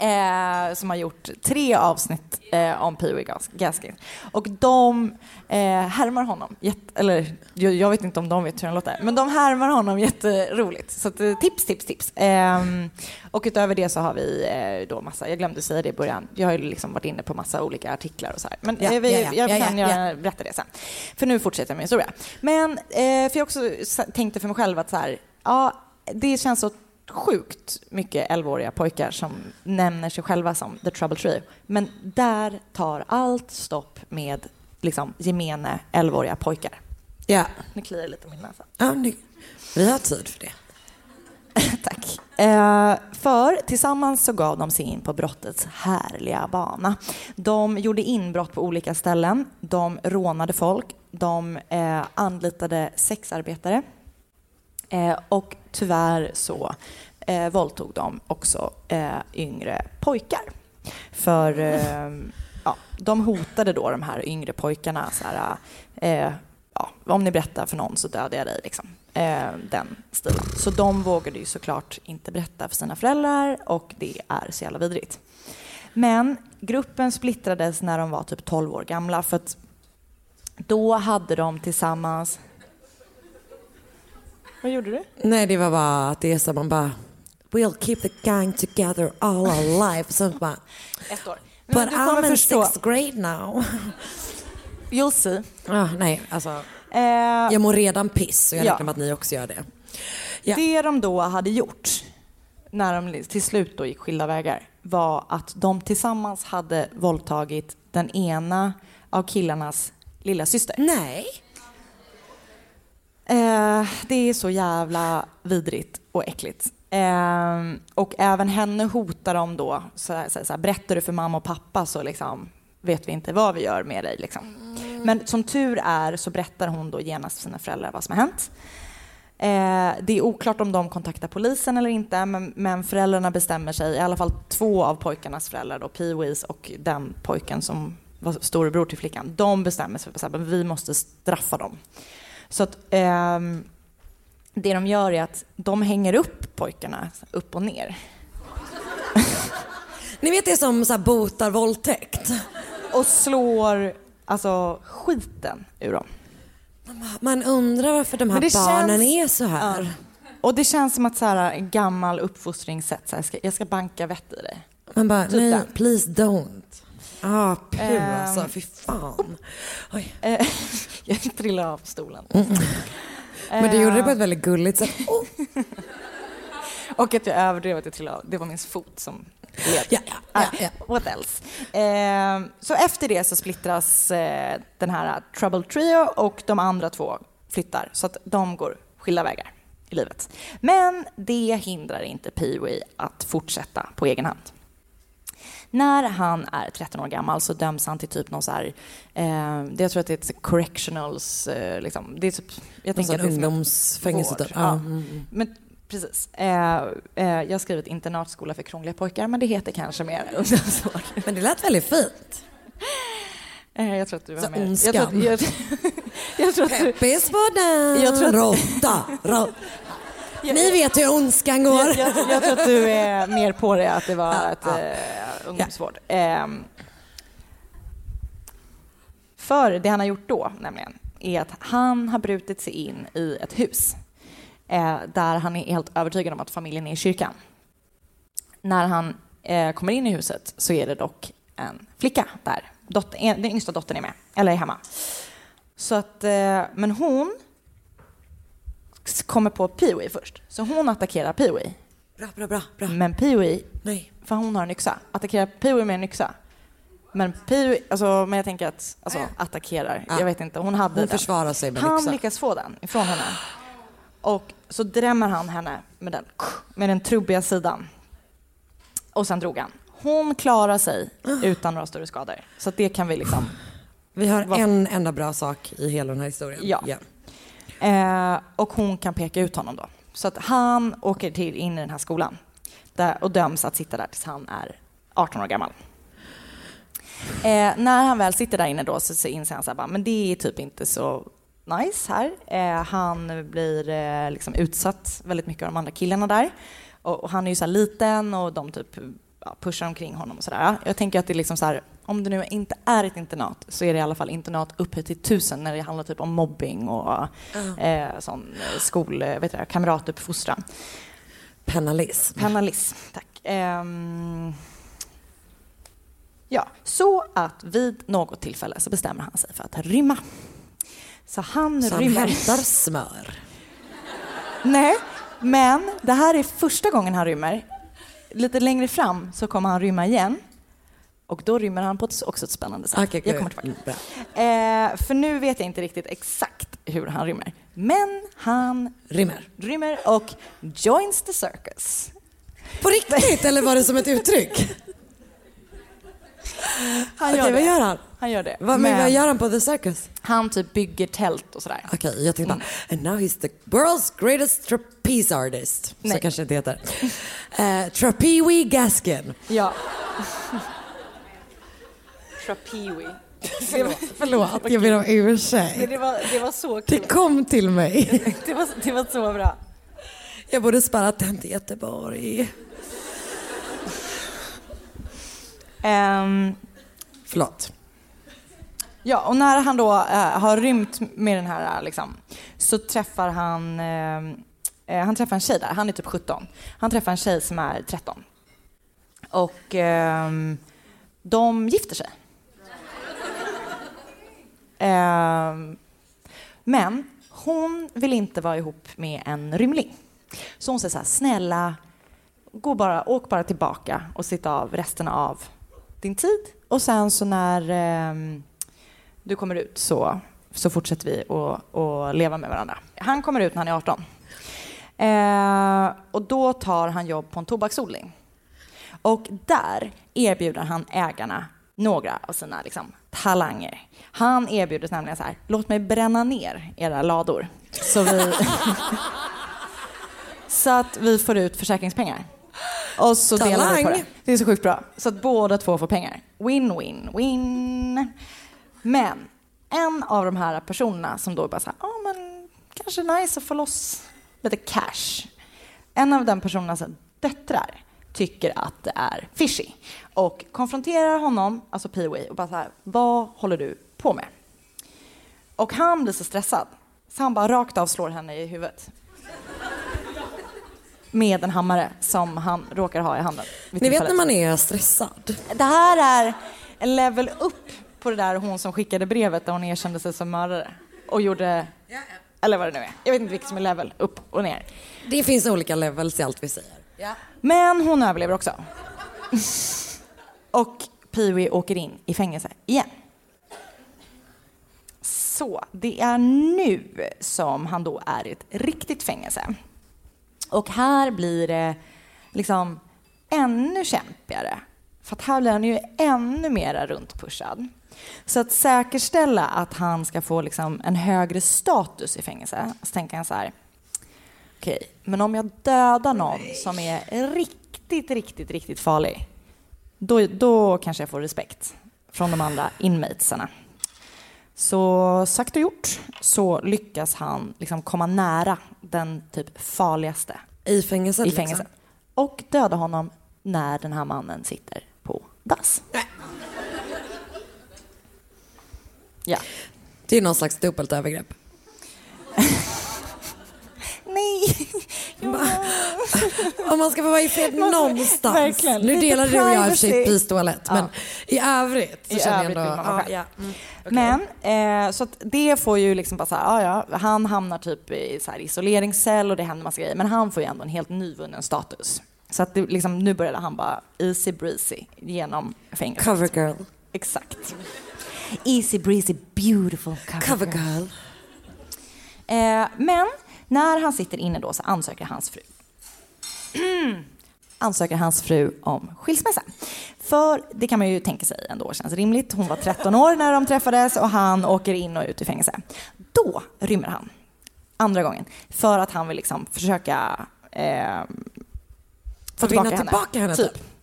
Eh, som har gjort tre avsnitt eh, om Pee Wee Gas- Gaskins. Och de eh, härmar honom. Jätte, eller jag, jag vet inte om de vet hur han låter. Men de härmar honom jätteroligt. Så att, eh, tips, tips, tips. Ehm, och utöver det så har vi eh, då massa, jag glömde säga det i början, jag har ju liksom varit inne på massa olika artiklar och så här. Men Ja, eh, vi, ja, ja, jag ja, kan ja, berätta det sen. För nu fortsätter jag min historia. Men för jag också tänkte för mig själv att så här, ja, det känns så sjukt mycket 11-åriga pojkar som nämner sig själva som the trouble tree. Men där tar allt stopp med liksom gemene 11-åriga pojkar. Ja. Nu kliar det lite i min näsa. ja det, vi har tid för det. Tack. Eh, för tillsammans så gav de sig in på brottets härliga bana. De gjorde inbrott på olika ställen, de rånade folk, de eh, anlitade sexarbetare eh, och tyvärr så eh, våldtog de också eh, yngre pojkar. För eh, ja, de hotade då de här yngre pojkarna så här, eh, ja, om ni berättar för någon så dödar jag dig. Liksom. Eh, den stilen. Så de vågade ju såklart inte berätta för sina föräldrar och det är så jävla vidrigt. Men gruppen splittrades när de var typ 12 år gamla för att då hade de tillsammans... Vad gjorde du? Nej, det var bara att det är så man bara We'll keep the gang together all our life. Så bara, Ett år. But Men du kommer I'm in förstå. sixth grade now. You'll see. Ah, nej, alltså. Eh, Jag mår redan piss och jag Ja. räknar med att ni också gör det. Ja. Det de då hade gjort när de till slut då gick skilda vägar var att de tillsammans hade våldtagit den ena av killarnas lilla syster. Nej. Eh, det är så jävla vidrigt och äckligt. Eh, och även henne hotar de då. Så så så berättar du för mamma och pappa så liksom vet vi inte vad vi gör med dig. Liksom. Men som tur är så berättar hon då genast för sina föräldrar vad som har hänt. Eh, det är oklart om de kontaktar polisen eller inte, men, men föräldrarna bestämmer sig, i alla fall två av pojkarnas föräldrar, då, Pee-Wees och den pojken som var storebror till flickan, de bestämmer sig för att vi måste straffa dem. Så att, ehm, det de gör är att de hänger upp pojkarna upp och ner. Ni vet det som så här botar våldtäkt? Och slår alltså skiten ur dem. Man undrar varför de här barnen känns- är så här. Ja. Och det känns som att så här, gammal uppfostringssätt, så här, jag, ska, jag ska banka vett i dig. Man bara, Typ nej, den. please don't. Ah, puh Ehm. alltså, fy fan. Oj. Jag trillade av stolen. Men du gjorde det på ett väldigt gulligt sätt. Oh. Och att jag överdrev att jag trillade av. Det var min fot som led. Ja, ja, Ah, ja, What else? Eh, så efter det så splittras eh, den här Trouble Trio och de andra två flyttar så att de går skilda vägar i livet. Men det hindrar inte Pee-Wee att fortsätta på egen hand. När han är 13 år gammal så döms han till typ någon så här, eh, det- jag tror att det är ett correctionals, eh, liksom, det är typ, jag tänker att ungdomsfängelse typ. Ja, mm, mm. Men precis. Eh, eh, jag har skrivit internatskola för krångliga pojkar, men det heter kanske mer ungdomsvård. Men det lät väldigt fint. Eh, jag tror att du var Så med. Jag ondskan. tror, jag, jag tror att du... Peppis Jag tror att- råtta, Ni vet hur ondskan går. Jag, jag, jag tror att du är mer på det, att det var ett eh, ungdomsvård. Ehm, för det han har gjort då, nämligen, är att han har brutit sig in i ett hus eh, där han är helt övertygad om att familjen är i kyrkan. När han eh, kommer in i huset så är det dock en flicka där. Dotter, en- den yngsta dottern är med, eller är hemma. Så att, eh, men hon kommer på Pee-Wee först. Så hon attackerar Pee-Wee. Bra, bra, bra. bra. Men Pee-Wee, Nej. för hon har en yxa, attackerar Pee-Wee med en yxa. Men Pee-Wee, alltså, men jag tänker att, alltså attackerar, Ja. jag vet inte, hon hade Hon den. försvarar sig med Han yxa. lyckas få den ifrån henne. Och så drämmer han henne med den, med den trubbiga sidan. Och sen drog han. Hon klarar sig utan några större skador. Så det kan vi liksom... Vi har en enda bra sak i hela den här historien. Ja. Eh, och hon kan peka ut honom då. Så att han åker till, in i den här skolan där, och döms att sitta där tills han är 18 år gammal. Eh, när han väl sitter där inne då så, så inser han att men det är typ inte så nice här. Eh, han blir eh, liksom utsatt väldigt mycket av de andra killarna där. Och, och han är ju så här liten och de typ pushar omkring honom och sådär. Jag tänker att det är liksom så här, om det nu inte är ett internat så är det i alla fall internat uppe till tusen när det handlar typ om mobbing och eh, sån eh, skol, eh, vet du, kamratuppfostran. Pennalism. Pennalism, tack. Ehm, ja, så att vid något tillfälle så bestämmer han sig för att rymma. Så han Så han rymmer. hämtar smör. Nej, men det här är första gången han rymmer. Lite längre fram så kommer han rymma igen. Och då rymmer han på ett, också ett spännande sätt. Okej, jag kommer tillbaka. Eh, för nu vet jag inte riktigt exakt hur han rymmer. Men han Rymmer. rymmer och joins the circus. På riktigt eller var det som ett uttryck? Han Okej, gör vad gör han? Han gör det. Vad, men vad gör han på The Circus? Han typ bygger tält och sådär. Okej, jag tänkte bara, and now he's the world's greatest trapeze artist. Så Nej. kanske det heter. Uh, Trapeewee Gaskin. Ja. Trapeewee. Förlåt, jag ber om ursäkt. Det var, det var så Det kul. kom till mig. Det var, det var så bra. Jag borde sparat den till Göteborg. Ehm, Förlåt. Ja, och när han då äh, har rymt med den här, eh, liksom, så träffar han, äh, han träffar en tjej där, han är typ 17. Han träffar en tjej som är 13. Och äh, de gifter sig. Ehm, men hon vill inte vara ihop med en rymling. Så hon säger så här, snälla, gå bara, åk bara tillbaka och sitta av resten av din tid. Och sen så när ehm, du kommer ut så, så fortsätter vi att leva med varandra. Han kommer ut när han är 18. Eh, och då tar han jobb på en tobaksodling. Och där erbjuder han ägarna några av sina liksom, talanger. Han erbjuder nämligen så här, låt mig bränna ner era lador. Så, vi så att vi får ut försäkringspengar. Och så delar vi på Talang. det. Det är så sjukt bra. Så att båda två får pengar. Win, win, win. Men en av de här personerna som då bara så här, ja men kanske nice att få loss lite cash. En av den personernas döttrar tycker att det är fishy och konfronterar honom, alltså Pee-Wee, och bara så här, vad håller du på med? Och han blir så stressad så han bara rakt av slår henne i huvudet. Med en hammare som han råkar ha i handen. Ni vet när man är stressad? Det här är en level upp på det där hon som skickade brevet där hon erkände sig som mördare och gjorde, eller vad det nu är. Jag vet inte vilket som är level upp och ner. Det finns olika levels i allt vi säger. Men hon överlever också. och Pee-Wee åker in i fängelse igen. Så det är nu som han då är i ett riktigt fängelse. Och här blir det liksom ännu kämpigare. För att här blir han ju ännu mera runtpushad. Så att säkerställa att han ska få liksom en högre status i fängelse så tänker han så här. Okej, men om jag dödar någon som är riktigt, riktigt, riktigt farlig, då, då kanske jag får respekt från de andra inmatesarna. Så sagt och gjort så lyckas han liksom komma nära den typ farligaste I fängelset? i liksom? fängelset. Och döda honom när den här mannen sitter på dass. Ja. Det är någon slags dubbelt övergrepp. Nej! Om man ska få vara i fred någonstans. Verkligen. Nu delar du och jag i och för sig privacy. pistolet, men i övrigt så I känner övrigt jag ändå... vara ja, själv. ja. Men, eh, så att det får ju liksom bara så här, ja, ja, han hamnar typ i så här isoleringscell och det händer massa grejer, men han får ju ändå en helt nyvunnen status. Så att det, liksom, nu började han bara easy breezy genom fängelset. Cover girl. Exakt. Easy breezy beautiful cover, Cover girl. Eh, men när han sitter inne då så ansöker hans fru. ansöker hans fru om skilsmässa. För det kan man ju tänka sig ändå känns rimligt. Hon var 13 år när de träffades och han åker in och ut ur fängelse. Då rymmer han. Andra gången. För att han vill liksom försöka eh, få tillbaka henne. tillbaka henne, typ.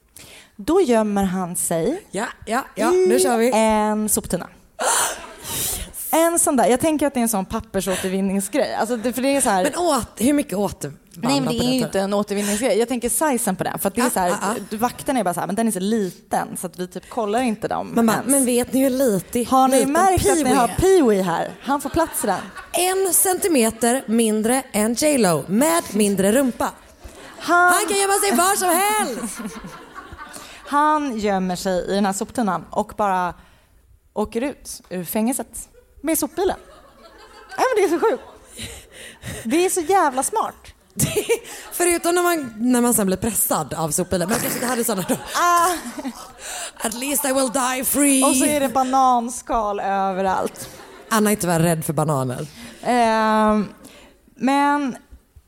Då gömmer han sig Ja, ja, ja, nu kör vi. i en soptunna. En sån där, jag tänker att det är en sån pappersåtervinningsgrej. Alltså det, för det är så här, Men åt, hur mycket återvann Nej, men det är ju inte en återvinningsgrej. Jag tänker sizen på den. För att det är så här, Ah, ah, vakten är bara så här, men den är så liten så att vi typ kollar inte dem bara, ens. men vet ni hur lite har ni liten märkt att ni har? Pee-Wee här? Han får plats i den. En centimeter mindre än J Lo med mindre rumpa. Han, Han kan gömma sig var som helst. han gömmer sig i den här soptunnan och bara åker ut ur fängelset med sopbilen. Nej, men det är så sjukt. Det är så jävla smart. Förutom när man, när man sen blir pressad av sopbilen. Men jag kanske inte hade sådana då. Ah, At least I will die free. och så är det bananskal överallt. Anna är tyvärr rädd för bananer. Ehm, men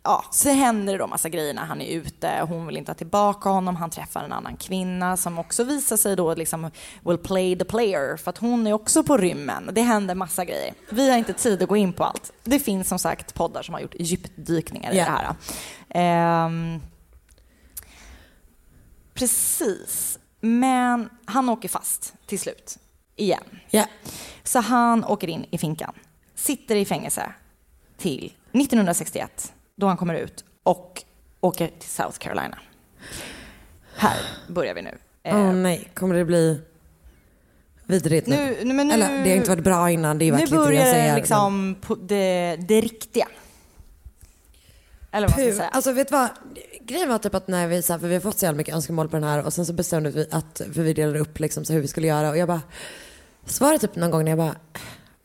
ja, så händer det då massa grejer när han är ute. Hon vill inte ha tillbaka honom. Han träffar en annan kvinna som också visar sig då liksom will play the player för att hon är också på rymmen. Det händer massa grejer. Vi har inte tid att gå in på allt. Det finns som sagt poddar som har gjort djupdykningar i Ja. det här. Ehm, precis. Men han åker fast till slut. Igen. Ja. Så han åker in i finkan, sitter i fängelse till 1961 då han kommer ut och åker till South Carolina. Här börjar vi nu. Åh Eh, nej, kommer det bli vidrigt nu? nu, nu, men nu Eller det har inte varit bra innan, det är nu verkligen jag börjar säger. liksom på det, det riktiga. Eller vad man ska säga. alltså vet du vad? Grejen var typ att när vi, så här, för vi har fått så jävla mycket önskemål på den här och sen så bestämde vi att, för vi delade upp liksom så hur vi skulle göra och jag bara, så var det typ någon gång när jag bara,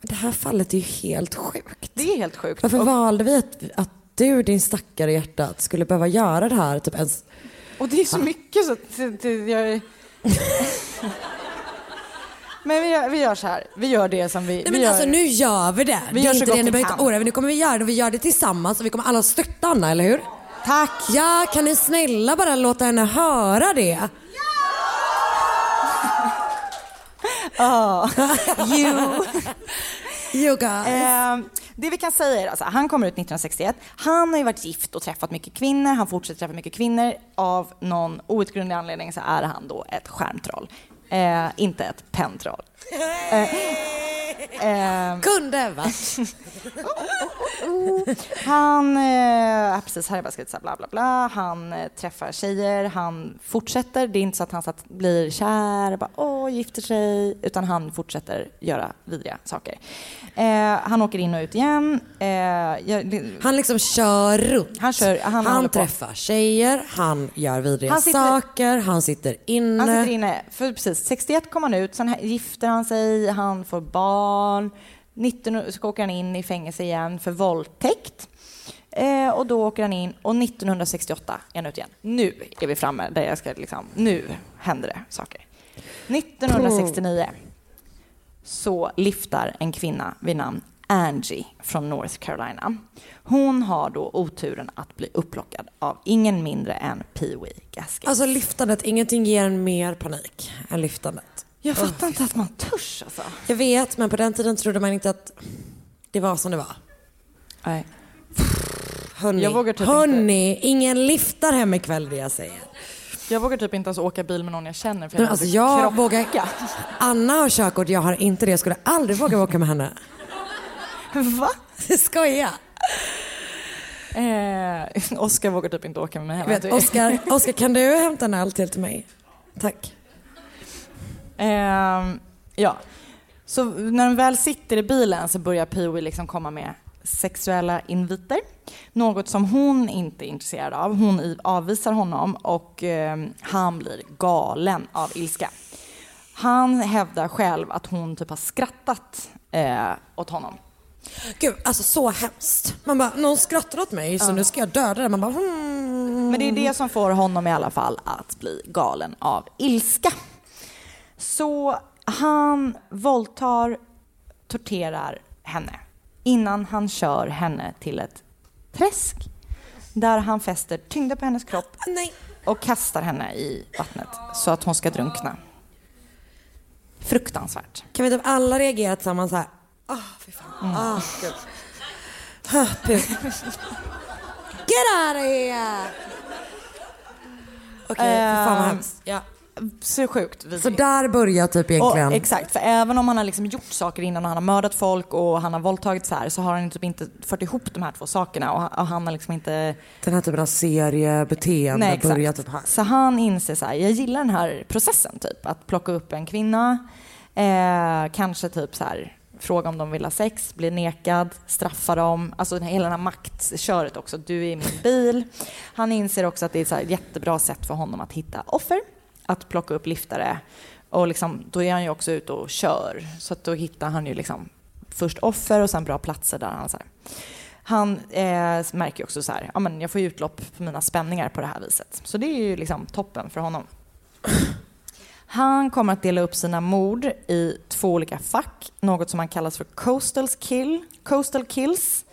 men det här fallet är ju helt sjukt. det är helt sjukt. Varför Och, valde vi att, att du, din stackare hjärta, skulle behöva göra det här typ ens? och det är så mycket så att jag är... Men vi gör, vi gör så här, vi gör det som vi... Nej vi men gör, alltså nu gör vi det. Vi det gör är så gott det, ni behöver inte oroa. Nu kommer vi göra det vi gör det tillsammans och vi kommer alla stötta Anna, eller hur? Tack! Ja, kan ni snälla bara låta henne höra det? Ja! you. You guys. Eh, det vi kan säga är alltså, han kommer ut 1961. Han har ju varit gift och träffat mycket kvinnor. Han fortsätter träffa mycket kvinnor. Av någon outgrundlig anledning så är han då ett skärmtroll. Eh, inte ett pentroll. Eh, Kunde va? Han, eh, precis, här är bara skrivit bla bla bla. Han eh, träffar tjejer, han fortsätter. Det är inte så att han så att blir kär, bara åh, gifter sig, utan han fortsätter göra vidriga saker. Eh, han åker in och ut igen. Eh, jag, Han liksom kör runt. Han, kör, han, Han, träffar tjejer, han gör vidriga Han sitter- saker, han sitter inne. Han sitter inne, för precis, 61 kom han ut, sen här- gifter han sig, han får barn. 19, så åker han in i fängelse igen för våldtäkt. Eh, och då åker han in och 1968 är han ute igen. Nu är vi framme där jag ska liksom, nu händer det saker. 1969 så lyftar en kvinna vid namn Angie från North Carolina. Hon har då oturen att bli upplockad av ingen mindre än Pee Wee Gaskin. Alltså lyftandet, ingenting ger en mer panik än lyftandet. Jag fattar inte att man törs alltså. Jag vet, men på den tiden trodde man inte att det var som det var. Nej. Hörni, Jag vågar typ hörni ingen lyftar hem ikväll det jag säger. Jag vågar typ inte ens åka bil med någon jag känner för Men jag alltså hade jag krocka. vågar... Anna har körkort, jag har inte det. Jag skulle aldrig våga åka med henne. Va? Skoja. Eh, Oskar vågar typ inte åka med mig heller. Oskar, Oskar, kan du hämta en öl till till mig? Tack. Ehm, ja. Så när de väl sitter i bilen så börjar Pee-Wee liksom komma med sexuella inviter. Något som hon inte är intresserad av. Hon avvisar honom och ehm, han blir galen av ilska. Han hävdar själv att hon typ har skrattat eh, åt honom. Gud, alltså så hemskt. Man bara, någon skrattar åt mig så nu ska jag döda den. Man bara, hmm. Men det är det som får honom i alla fall att bli galen av ilska. Så han våldtar, torterar henne innan han kör henne till ett träsk där han fäster tyngder på hennes kropp och kastar henne i vattnet så att hon ska drunkna. Fruktansvärt. Kan vi typ alla reagera tillsammans så här? Ah, fy fan. Ah, gud. Ah, puk. Get out of here! Okej, fy fan vad Ehm, hemskt. Ja. Så sjukt vidrigt. Så där börjar typ egentligen... Och, exakt, för även om han har liksom gjort saker innan och han har mördat folk och han har våldtagit så här så har han typ inte fört ihop de här två sakerna och och han har liksom inte... Den här typen av seriebeteende Nej, exakt. börjar typ här. Så han inser så här, jag gillar den här processen typ, att plocka upp en kvinna, eh, kanske typ så här fråga om de vill ha sex, bli nekad, straffa dem, alltså hela det här maktköret också, du är i min bil. Han inser också att det är ett jättebra sätt för honom att hitta offer, att plocka upp liftare och liksom, då är han ju också ute och kör, så att då hittar han ju liksom först offer och sen bra platser där han så här. Han eh, märker ju också så här, ja men jag får utlopp för mina spänningar på det här viset. Så det är ju liksom toppen för honom. Han kommer att dela upp sina mord i två olika fack, något som han kallas för coastal, kill, coastal kills,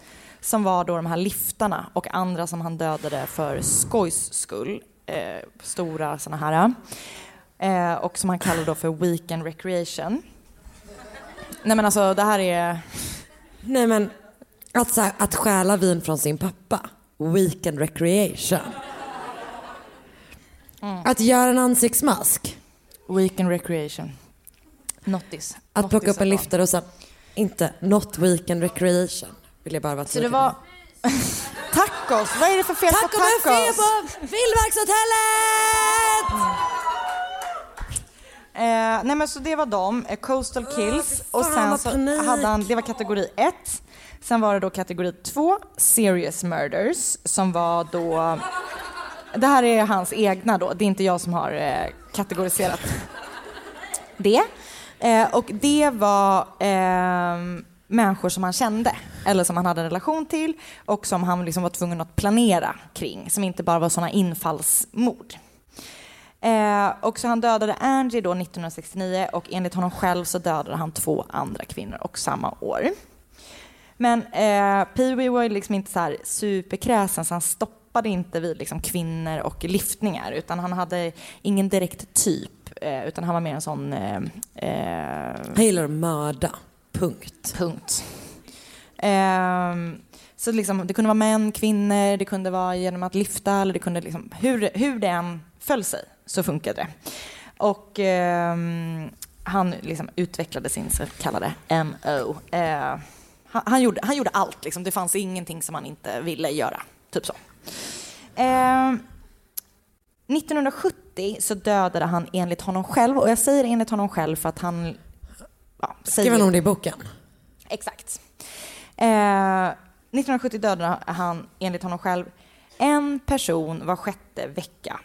som var då de här liftarna och andra som han dödade för skojs skull, eh, stora såna här, eh, och som han kallar då för weekend recreation. Nej men alltså det här är... Nej men, att, så här, att stjäla vin från sin pappa. Weekend recreation. Mm. Att göra en ansiktsmask. Weekend recreation. Nottis. Att plocka Nottis upp en liftare och sen inte not weekend recreation. Vill jag bara vara Så det var... tacos! Vad är det för fel på Taco tacos? på Vildmarkshotellet! Eh, nej men så det var de, eh, Coastal Kills. fan, och sen så panik. hade han, det var kategori 1. Sen var det då kategori 2, Serious Murders, som var då... Det här är hans egna då, det är inte jag som har eh, kategoriserat det. Eh, och det var ehm, människor som han kände eller som han hade en relation till och som han liksom var tvungen att planera kring, som inte bara var sådana infallsmord. Eh, och så han dödade Angie då 1969 och enligt honom själv så dödade han två andra kvinnor och samma år. Men eh, Pee-Wee var ju liksom inte så här superkräsen så han stoppade inte vid liksom kvinnor och lyftningar utan han hade ingen direkt typ eh, utan han var mer en sån... Eh, eh, Han gillar att mörda. Punkt. Punkt. Um, så liksom, det kunde vara män, kvinnor, det kunde vara genom att lyfta eller det kunde liksom, hur, hur det än föll sig så funkade det. Och um, han liksom utvecklade sin så kallade MO. Uh, ehm, han, han, gjorde, han gjorde allt, liksom. det fanns ingenting som han inte ville göra. Typ så. Eh, 1970 så dödade han enligt honom själv, och jag säger enligt honom själv för att han... Ja, Skrev han om det i boken? Exakt. Eh, 1970 dödade han enligt honom själv en person var sjätte vecka.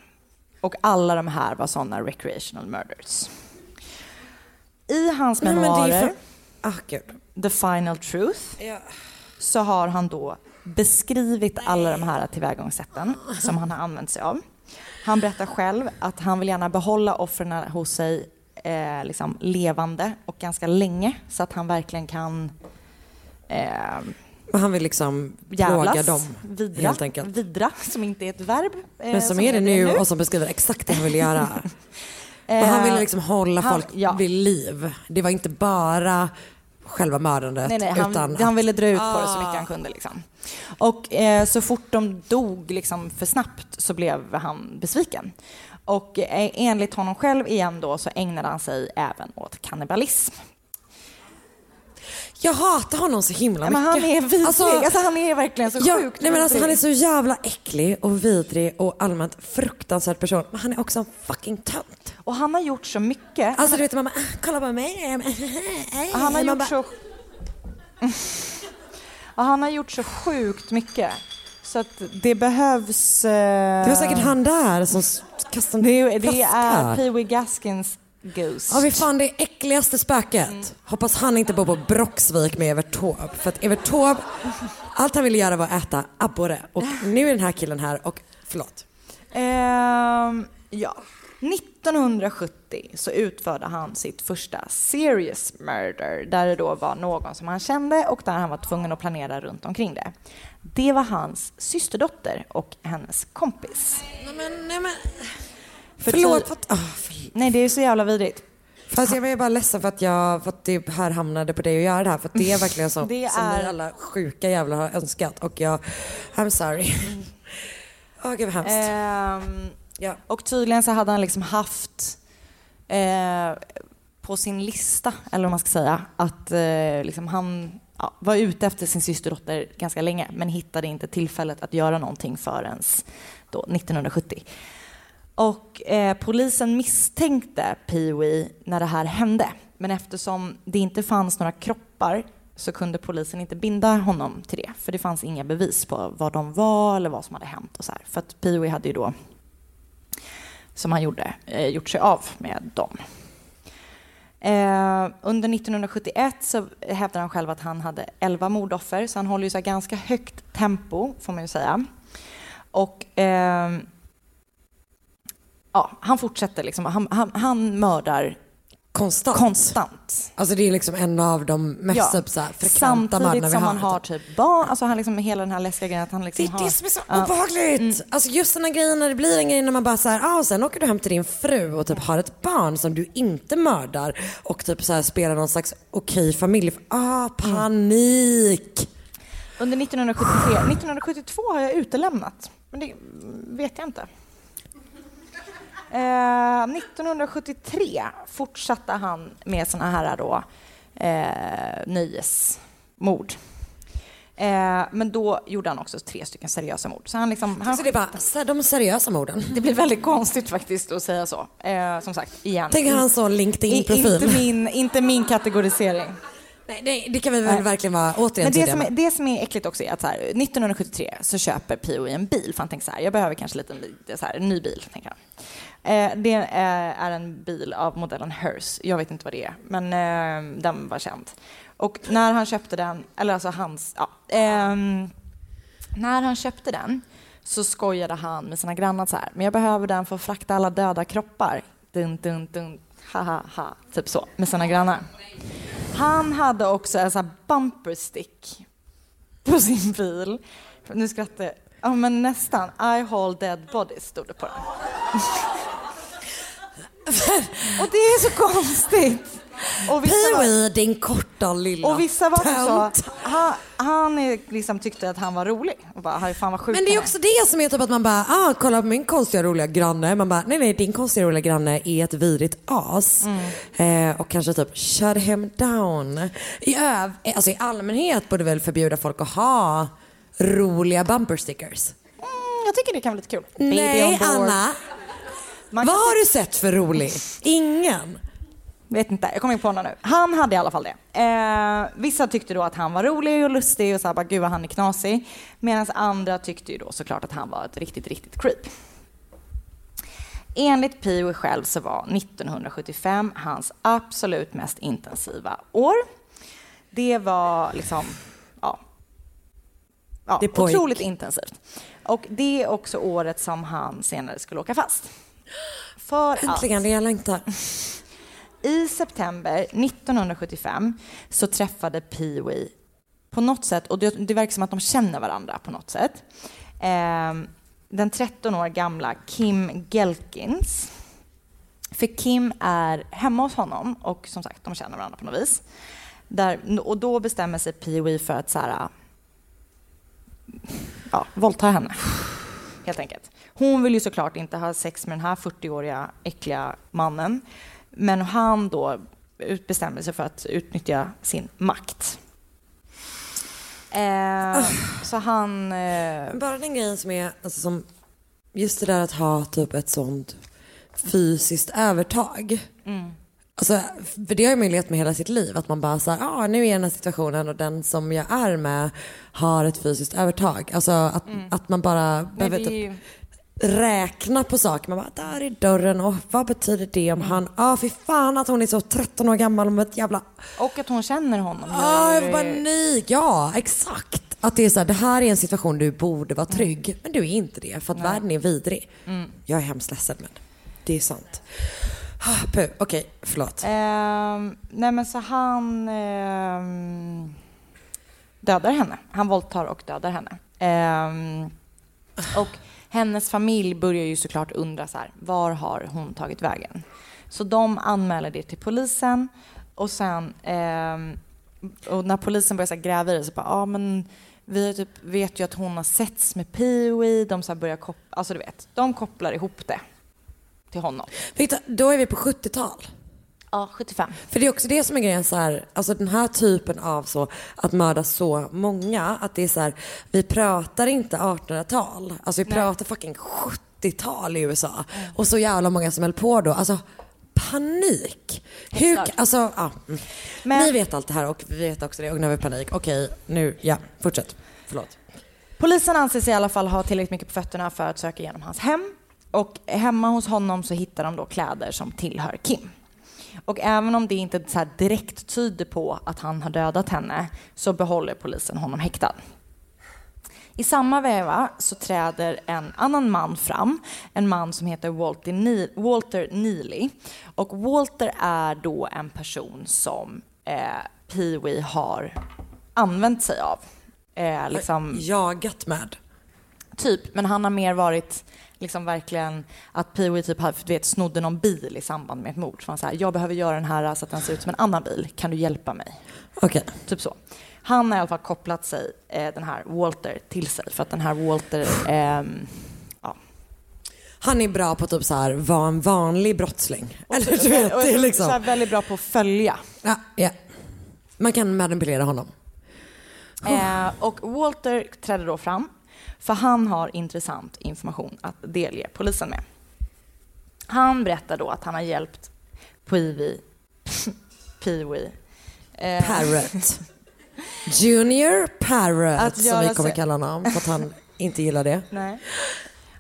Och alla de här var sådana recreational murders. I hans memoarer, för- Ah. The Final Truth, så har han då beskrivit alla de här tillvägagångssätten som han har använt sig av. Han berättar själv att han vill gärna behålla offren hos sig eh, liksom levande och ganska länge så att han verkligen kan eh, Och han vill liksom jävlas, plåga dem vidra, helt enkelt. vidra, som inte är ett verb. eh, Men som är det nu och som beskriver exakt det han vill göra. Och han ville liksom hålla han- folk ja. vid liv. Det var inte bara själva mördandet. Nej, nej, han, utan han ville dra ut på det så Ah. mycket han kunde. Liksom. Och eh, så fort de dog liksom, för snabbt så blev han besviken. Och eh, enligt honom själv igen då så ägnade han sig även åt kannibalism. Jag hatar honom så himla mycket. men han är vidrig. Alltså, han är verkligen så ja, sjukt nej, men alltså. Han är så jävla äcklig och vidrig och allmänt fruktansvärd person. Men han är också en fucking tönt. Och han har gjort så mycket. Alltså du vet man bara, "Ah, kolla på mig. Han har gjort bara, så... Han har gjort så sjukt mycket. Så att det behövs... Eh... Det var säkert han där som kastade Det, det är. Pee Wee Gaskins Ghost. Ja, vi fan det äckligaste spöket. Mm. Hoppas han inte bor på Broxvik med Evert Taube. För att Evert Taube, allt han ville göra var att äta abborre. Och nu är den här killen här och, förlåt. Ehm, ja. 1970 så utförde han sitt första serious murder där det då var någon som han kände och där han var tvungen att planera runt omkring det. Det var hans systerdotter och hennes kompis. Nej men, nej men. För Förlåt. För att, ah, förlåt. Nej, det är så jävla vidrigt. Fast jag är bara ledsen för att, jag, för att det här hamnade på dig att göra det här. För det är verkligen så, Det som är- ni alla sjuka jävlar har önskat. Och jag, I'm sorry. Åh gud vad hemskt. Ehm, Ja. Och tydligen så hade han liksom haft eh, på sin lista, eller vad man ska säga, att eh, liksom han ja, var ute efter sin systerdotter ganska länge men hittade inte tillfället att göra någonting förrän då 1970. Och eh, polisen misstänkte Pee-Wee när det här hände. Men eftersom det inte fanns några kroppar så kunde polisen inte binda honom till det. För det fanns inga bevis på var de var eller vad som hade hänt. Och så här. För att Pee-Wee hade ju då, som han gjorde, eh, gjort sig av med dem. Eh, under 1971 så hävdar han själv att han hade 11 mordoffer, så han håller ju så ganska högt tempo, får man ju säga. Och eh, ja, han fortsätter liksom. Han, han, han mördar Konstant. konstant. Alltså det är liksom en av de mest Ja. typ, så här, frekventa Samtidigt vi som har. han har typ barn, alltså han liksom hela den här läskiga grejen att han liksom Det är har... det som är så Ja. obehagligt. Alltså just den här grejen när det blir en grej när man bara så här, ah, och sen åker du hem till din fru och typ har ett barn som du inte mördar och typ så här spelar någon slags okej familj. Ah, panik. Under 1973, 1972 har jag utelämnat, men det vet jag inte. Eh, 1973 fortsatte han med såna här då, eh, nöjesmord. Eh, men då gjorde han också tre stycken seriösa mord. Så han liksom, han, Så det är bara de seriösa morden. det blir väldigt konstigt faktiskt att säga så. Eh, som sagt, igen. Tänk han så LinkedIn-profil. Inte min, inte min kategorisering. Nej, nej, det kan vi väl Nej. verkligen vvara återigen Men det som, är, det som är äckligt också är att så här, 1973 så köper Pee-Wee en bil för han tänker så här, jag behöver kanske lite, lite så här, en ny bil. Tänker han. Eh, det eh, är en bil av modellen Hers. jag vet inte vad det är, men eh, den var känd. Och när han köpte den, eller alltså hans, ja, ehm, när han köpte den så skojade han med sina grannar så här, men jag behöver den för att frakta alla döda kroppar. Dun, dun, dun, ha, ha, ha, typ så, med sina grannar. Han hade också en sån här bumper stick på sin bil. Nu skrattar jag. Ja, men nästan. I haul dead bodies stod det på den. Och det är så konstigt. Och Pee-wee, din korta lilla Och vissa var så, han, han liksom tyckte att han var rolig och bara, "Haj, fan vad sjukt Men det är också det som är typ att man bara, ah, kolla på min konstiga roliga granne. Man bara, nej nej din konstiga roliga granne är ett vidrigt as. Eh, och kanske typ shut him down. I, öv- alltså, I allmänhet borde väl förbjuda folk att ha roliga bumper stickers. Mm, jag tycker det kan vara lite kul. Nej. Anna, Man vad har du sett för rolig? Ingen. Vet inte, jag kommer inte på någon nu. Han hade i alla fall det. Eh, vissa tyckte då att han var rolig och lustig och så här, bara, gud vad han är knasig. Medan andra tyckte ju då såklart att han var ett riktigt, riktigt creep. Enligt Pee själv så var 1975 hans absolut mest intensiva år. Det var liksom, ja, Det otroligt intensivt. Och det är också året som han senare skulle åka fast. För att Äntligen, det jag längtar. i september 1975 så träffade Pee-Wee på något sätt, och det, det verkar som att de känner varandra på något sätt, ehm, den 13 år gamla Kim Gelkins. För Kim är hemma hos honom och som sagt, de känner varandra på något vis. Där, och då bestämmer sig Pee-Wee för att så här, ja, våldta henne. Helt enkelt. Hon vill ju såklart inte ha sex med den här 40-åriga äckliga mannen. Men han då bestämmer sig för att utnyttja sin makt. Eh, så han... Eh, Bara den grejen som är, alltså som, just det där att ha typ ett sånt fysiskt övertag. Mm. Alltså, för det har man ju levt med hela sitt liv. Att man bara såhär, ah, nu är jag i den här situationen och den som jag är med har ett fysiskt övertag. Alltså att, att man bara behöver typ ju- räkna på saker. Man bara, där är dörren och vad betyder det om han, ah fy fan att hon är så 13 år gammal om ett jävla och att hon känner honom. Ah, jag bara nej, ja exakt. Att det är så här, det här är en situation du borde vara trygg, men du är inte det för att världen är vidrig. Mm. Jag är hemskt ledsen men det är sant. Ah, Puh, okej, förlåt. Eh, nej men så han eh, dödar henne. Han våldtar och dödar henne. Eh, och hennes familj börjar ju såklart undra så här, var har hon tagit vägen? Så de anmäler det till polisen och sen ehm, och när polisen börjar så gräva i det så bara, ja men vi typ vet ju att hon har setts med Pee-Wee, de så här börjar koppla, alltså du vet, de kopplar ihop det till honom. Victor, då är vi på 70-tal. Ja, 75. För det är också det som är grejen så här, alltså den här typen av så att mörda så många, att det är så här, vi pratar inte 1800-tal, alltså vi pratar fucking 70-tal i USA. Och så jävla många som höll på då, alltså panik. Hur, alltså, ja. mm. Men- Ni vet allt det här och vi vet också det och nu har vi panik. Okej, nu, ja, fortsätt. Förlåt. Polisen anser sig i alla fall ha tillräckligt mycket på fötterna för att söka igenom hans hem. Och hemma hos honom så hittar de då kläder som tillhör Kim. Och även om det inte så direkt tyder på att han har dödat henne så behåller polisen honom häktad. I samma veva så träder en annan man fram, en man som heter Walter, ne- Walter Neely. Och Walter är då en person som eh, Pee-Wee har använt sig av. Eh, liksom, Jagat med. Typ, men han har mer varit liksom verkligen att Pee-Wee typ har- du vet, snodde någon bil i samband med ett mord. Så han säger, jag behöver göra den här så att den ser ut som en annan bil. Kan du hjälpa mig? Okej. Typ så. Han har i alla fall kopplat sig, eh, den här Walter, till sig. För att den här Walter, ja. Han är bra på att typ så här vara en vanlig brottsling. Eller du vet, och det är så liksom. här väldigt bra på att följa. Ja, ja. Man kan manipulera honom. Eh, och Walter trädde då fram, för han har intressant information att delge polisen med. Han berättar då att han har hjälpt Pee-Wee, Pee-Wee eh, Parrot. Junior Parrot Att som vi kommer kalla honom för att han inte gillar det. Nej.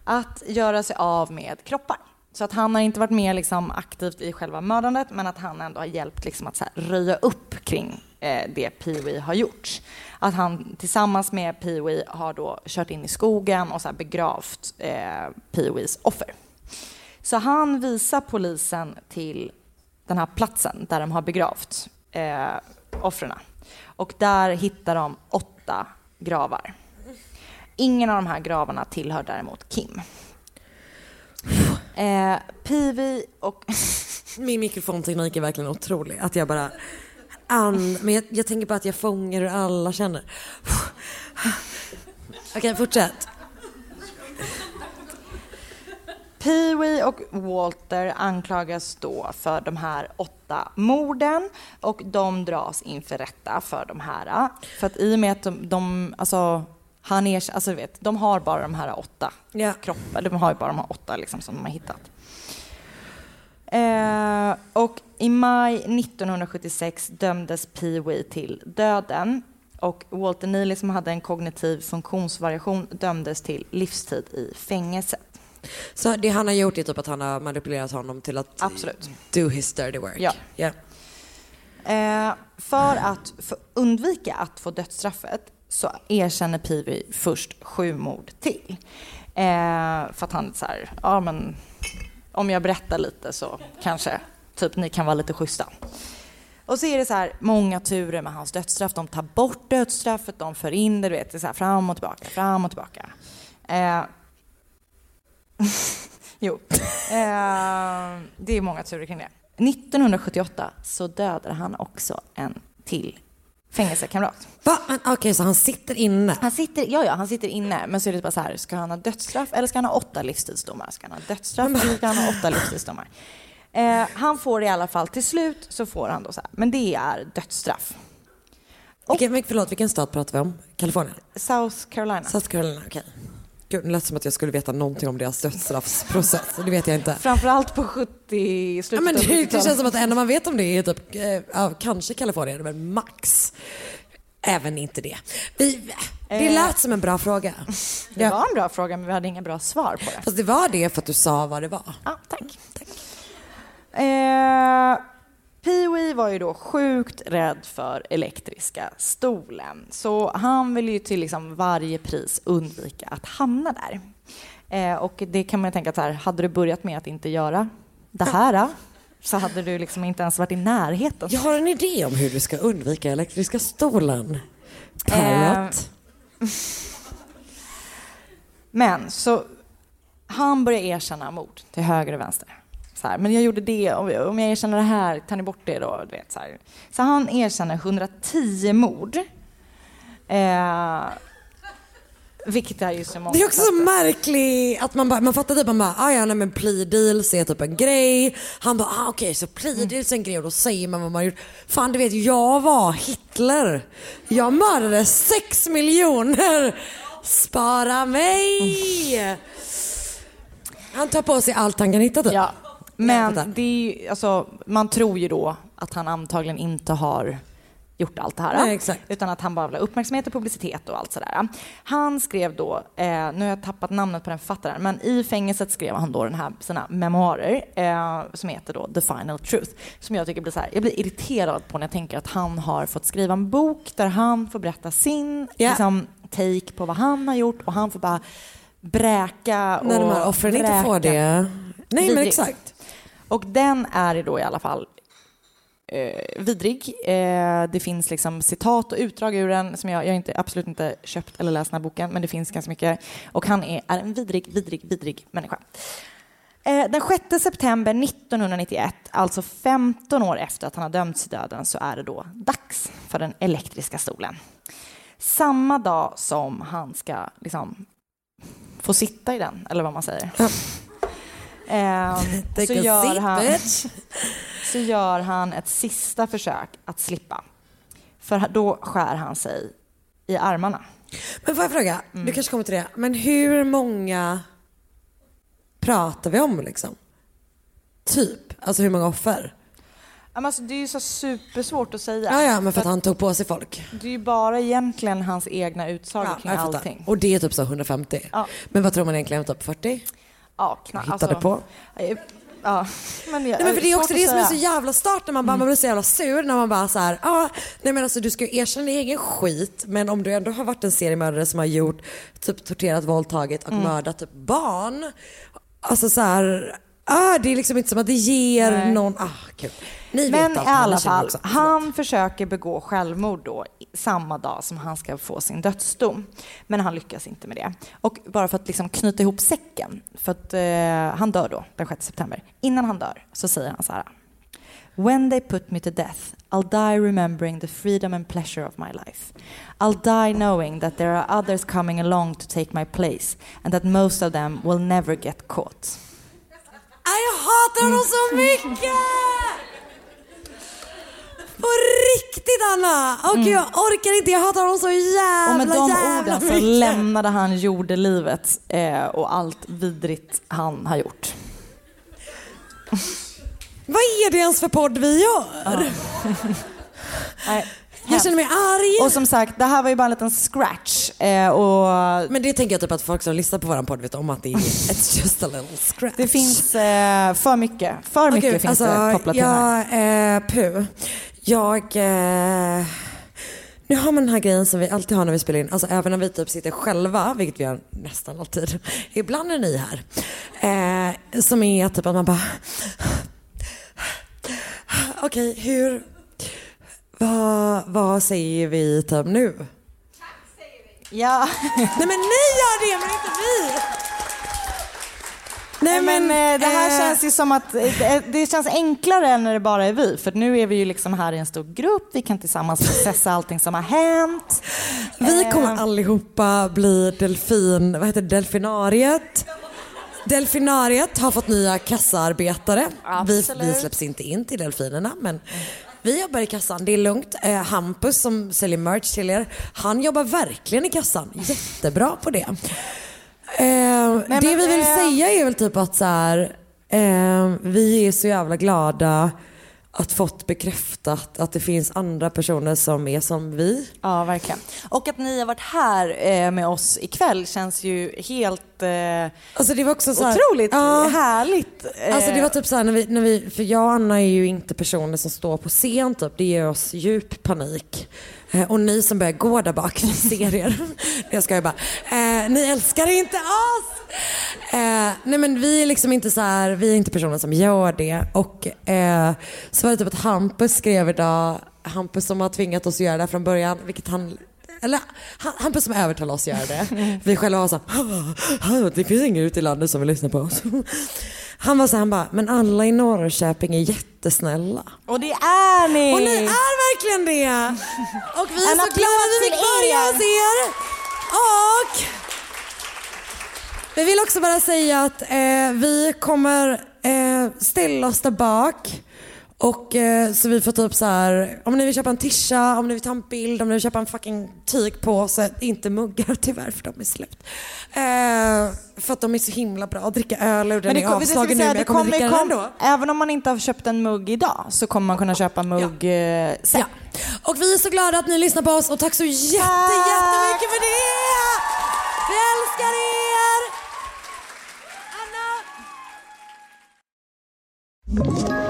Att göra sig av med kroppar. Så att han har inte varit med liksom aktivt i själva mördandet men att han ändå har hjälpt liksom att röja upp kring Eh, det Pee-Wee har gjort. Att han tillsammans med Pee-Wee har då kört in i skogen och så här begravt eh, Pee-Wees offer. Så han visar polisen till den här platsen där de har begravt eh, offren. Och där hittar de åtta gravar. Ingen av de här gravarna tillhör däremot Kim. Eh, Pivi och... Min mikrofonteknik är verkligen otrolig. Att jag bara... An, men jag, jag tänker bara att jag fångar hur alla känner. Okej, fortsätt. Pee-wee och Walter anklagas då för de här åtta morden och de dras inför rätta för de här. För att i och med att de, de alltså, han är, alltså du vet, de har bara de här åtta Ja. kroppar, de har ju bara de här åtta liksom som de har hittat. Eh, och i maj 1976 dömdes Pee-wee till döden och Walter Neely som hade en kognitiv funktionsvariation dömdes till livstid i fängelset. Så det han har gjort är typ att han har manipulerat honom till att Absolut. do his dirty work. Ja. Yeah. Eh, för att för undvika att få dödsstraffet så erkänner Peavy först sju mord till. Eh, för att han är så här, ja men om jag berättar lite så kanske typ ni kan vara lite schyssta. Och så är det så här många turer med hans dödsstraff. De tar bort dödsstraffet, de för in det, du vet, det är så här fram och tillbaka, fram och tillbaka. Eh, jo, eh, det är många turer kring det. 1978 så dödar han också en till fängelsekamrat. Va? Men Okej, så han sitter inne? Han sitter, ja, ja, han sitter inne, men så är det bara så här, ska han ha dödsstraff eller ska han ha åtta livstidsdomar? Ska han ha dödsstraff eller ska han ha åtta livstidsdomar? Eh, han får i alla fall, till slut så får han då så här, men det är dödsstraff. Vilken, men förlåt, vilken stad pratar vi om? Kalifornien? South Carolina. South Carolina, okej. Gud, det lät som att jag skulle veta någonting om deras dödsstraffsprocess. Det vet jag inte. Framförallt på 70, Ja, slutet men av det, det 70-talet. känns som att det enda man vet om det är typ, eh, ja, kanske Kalifornien, men max. Även inte det. Vi, det Eh. lät som en bra fråga. Det var en bra fråga, men vi hade inga bra svar på det. Fast det var det för att du sa vad det var. Ja, tack. tack. Eh, Pee-wee var ju då sjukt rädd för elektriska stolen. Så han ville ju till liksom varje pris undvika att hamna där. Eh, och det kan man ju tänka så här, hade du börjat med att inte göra det här eh, så hade du liksom inte ens varit i närheten. Jag har en idé om hur du ska undvika elektriska stolen. Parrot. Men så han börjar erkänna mord till höger och vänster. Så här, men jag gjorde det, om jag erkänner det här, tar ni bort det då? Du vet, så, här. så han erkänner 110 mord. Eh, vilket är ju så många. Det är också så märkligt att man bara, man fattar typ man bara, ah, ja nej men plea deals är typ en grej. Han bara, ah, okej så plea deals är en grej och då säger man vad man gjort. Fan du vet, jag var Hitler. Jag mördade sex miljoner. Spara mig. Han tar på sig allt han kan hitta typ. Ja. Men det är ju, alltså, man tror ju då att han antagligen inte har gjort allt det här. Nej. Utan att han bara vill ha uppmärksamhet och publicitet och allt sådär. Han skrev då, eh, nu har jag tappat namnet på den författaren, men i fängelset skrev han då den här, sina memoarer eh, som heter då The Final Truth. Som jag tycker blir så här, jag blir irriterad på när jag tänker att han har fått skriva en bok där han får berätta sin Ja. liksom, take på vad han har gjort och han får bara bräka och När de här offren inte får det. Nej men exakt. Och den är då i alla fall eh, vidrig. Eh, det finns liksom citat och utdrag ur den som jag, jag har inte, absolut inte köpt eller läst den här boken, men det finns ganska mycket. Och han är, är en vidrig, vidrig, vidrig människa. Eh, den 6 september 1991, alltså 15 år efter att han har dömts till döden, så är det då dags för den elektriska stolen. Samma dag som han ska liksom få sitta i den, eller vad man säger. Eh, Take så, gör han, så gör han ett sista försök att slippa. För då skär han sig i armarna. Men får jag fråga, Mm. du kanske kommer till det, men hur många pratar vi om liksom? Typ, alltså hur många offer? Alltså, det är ju så supersvårt att säga. Ja, ja, men för att han tog på sig folk. Det är ju bara egentligen hans egna utsagor Ja, kring allting. Och det är typ så 150. Ja. Men vad tror man egentligen? Typ 40? Ja, knappt. Hittade på. eh, Ja, men, jag, Nej, men för det är också det som är så jävla start när man, bara, man blir så jävla sur när man bara så här, ah, nej men alltså du ska ju erkänna din egen skit men om du ändå har varit en seriemördare som har gjort, typ torterat, våldtagit och Mm. mördat typ barn. Alltså så här, ah, det är liksom inte som att det ger Nej. någon, ah kul. Ni Men vet allt, i alla fall, också. han försöker begå självmord då samma dag som han ska få sin dödsdom. Men han lyckas inte med det. Och bara för att liksom knyta ihop säcken, för att eh, han dör då den 6 september. Innan han dör så säger han så här. When they put me to death, I'll die remembering the freedom and pleasure of my life. I'll die knowing that there are others coming along to take my place and that most of them will never get caught. Jag hatar honom så mycket! På riktigt Anna! Åh gud jag orkar inte, jag hatar honom så jävla Och med de jävla orden så mycket. lämnade han jordelivet eh, och allt vidrigt han har gjort. Vad är det ens för podd vi gör? Nej, Jag känner mig arg. Och som sagt, det här var ju bara en liten scratch. Eh, och Men det tänker jag typ att folk som lyssnar på våran podd vet om att det är it's just a little scratch. det finns eh, för mycket. För mycket Okej, finns det kopplat till det här. alltså, jag, eh, Puh. Jag... Eh, nu har man den här grejen som vi alltid har när vi spelar in, alltså även när vi typ sitter själva, vilket vi gör nästan alltid. Ibland är ni här. Eh, som är typ att man bara... Okej, hur... Vad, vad säger vi typ nu? Ja. Nej men ni gör det, men inte vi! Nej, men, eh, det här eh, känns ju som att eh, det känns enklare när det bara är vi. För nu är vi ju liksom här i en stor grupp, vi kan tillsammans processa allting som har hänt. Vi kommer allihopa bli delfin, vad heter det, delfinariet. Delfinariet har fått nya kassaarbetare. Vi, vi släpps inte in till delfinerna men vi jobbar i kassan, det är lugnt. Eh, Hampus som säljer merch till er, han jobbar verkligen i kassan. Jättebra på det. Eh, det men, vi vill eh, säga är väl typ att så här, eh, vi är så jävla glada att fått bekräftat att det finns andra personer som är som vi. Ja, verkligen. Och att ni har varit här eh, med oss ikväll känns ju helt eh, Alltså det var också så här, otroligt Ja. härligt. Eh, Alltså det var typ såhär när vi, när vi, för jag och Anna är ju inte personer som står på scen typ. Det ger oss djup panik. Eh, och ni som börjar gå där bak, ni ser er. jag ska bara, eh, ni älskar inte oss! Eh, nej men vi är liksom inte så här, vi är inte personer som gör det. Och eh, så var det typ att Hampus skrev idag, Hampus som har tvingat oss att göra det här från början, vilket han eller han- Hampus som övertalade oss att göra det. Vi själva var såhär, det finns ingen ute i landet som vill lyssna på oss. Han var så här, han bara, men alla i Norrköping är jättesnälla. Och det är ni! Och ni är verkligen det! Och vi är En så glada att vi fick börja er. hos er. Och vi vill också bara säga att eh, vi kommer eh, ställa oss där bak. Och eh, så vi får typ så här, om ni vill köpa en tisha, om ni vill ta en bild, om ni vill köpa en fucking tygpåse, inte muggar tyvärr för de är slut. Eh, för att de är så himla bra att dricka öl och den det är kom- det vi avslagen nu men jag kommer dricka den kom- ändå. Även om man inte har köpt en mugg idag så kommer man kunna köpa mugg eh, sen. Ja. Och vi är så glada att ni lyssnar på oss och tack så jätte, jättemycket för det! Vi älskar er! Ett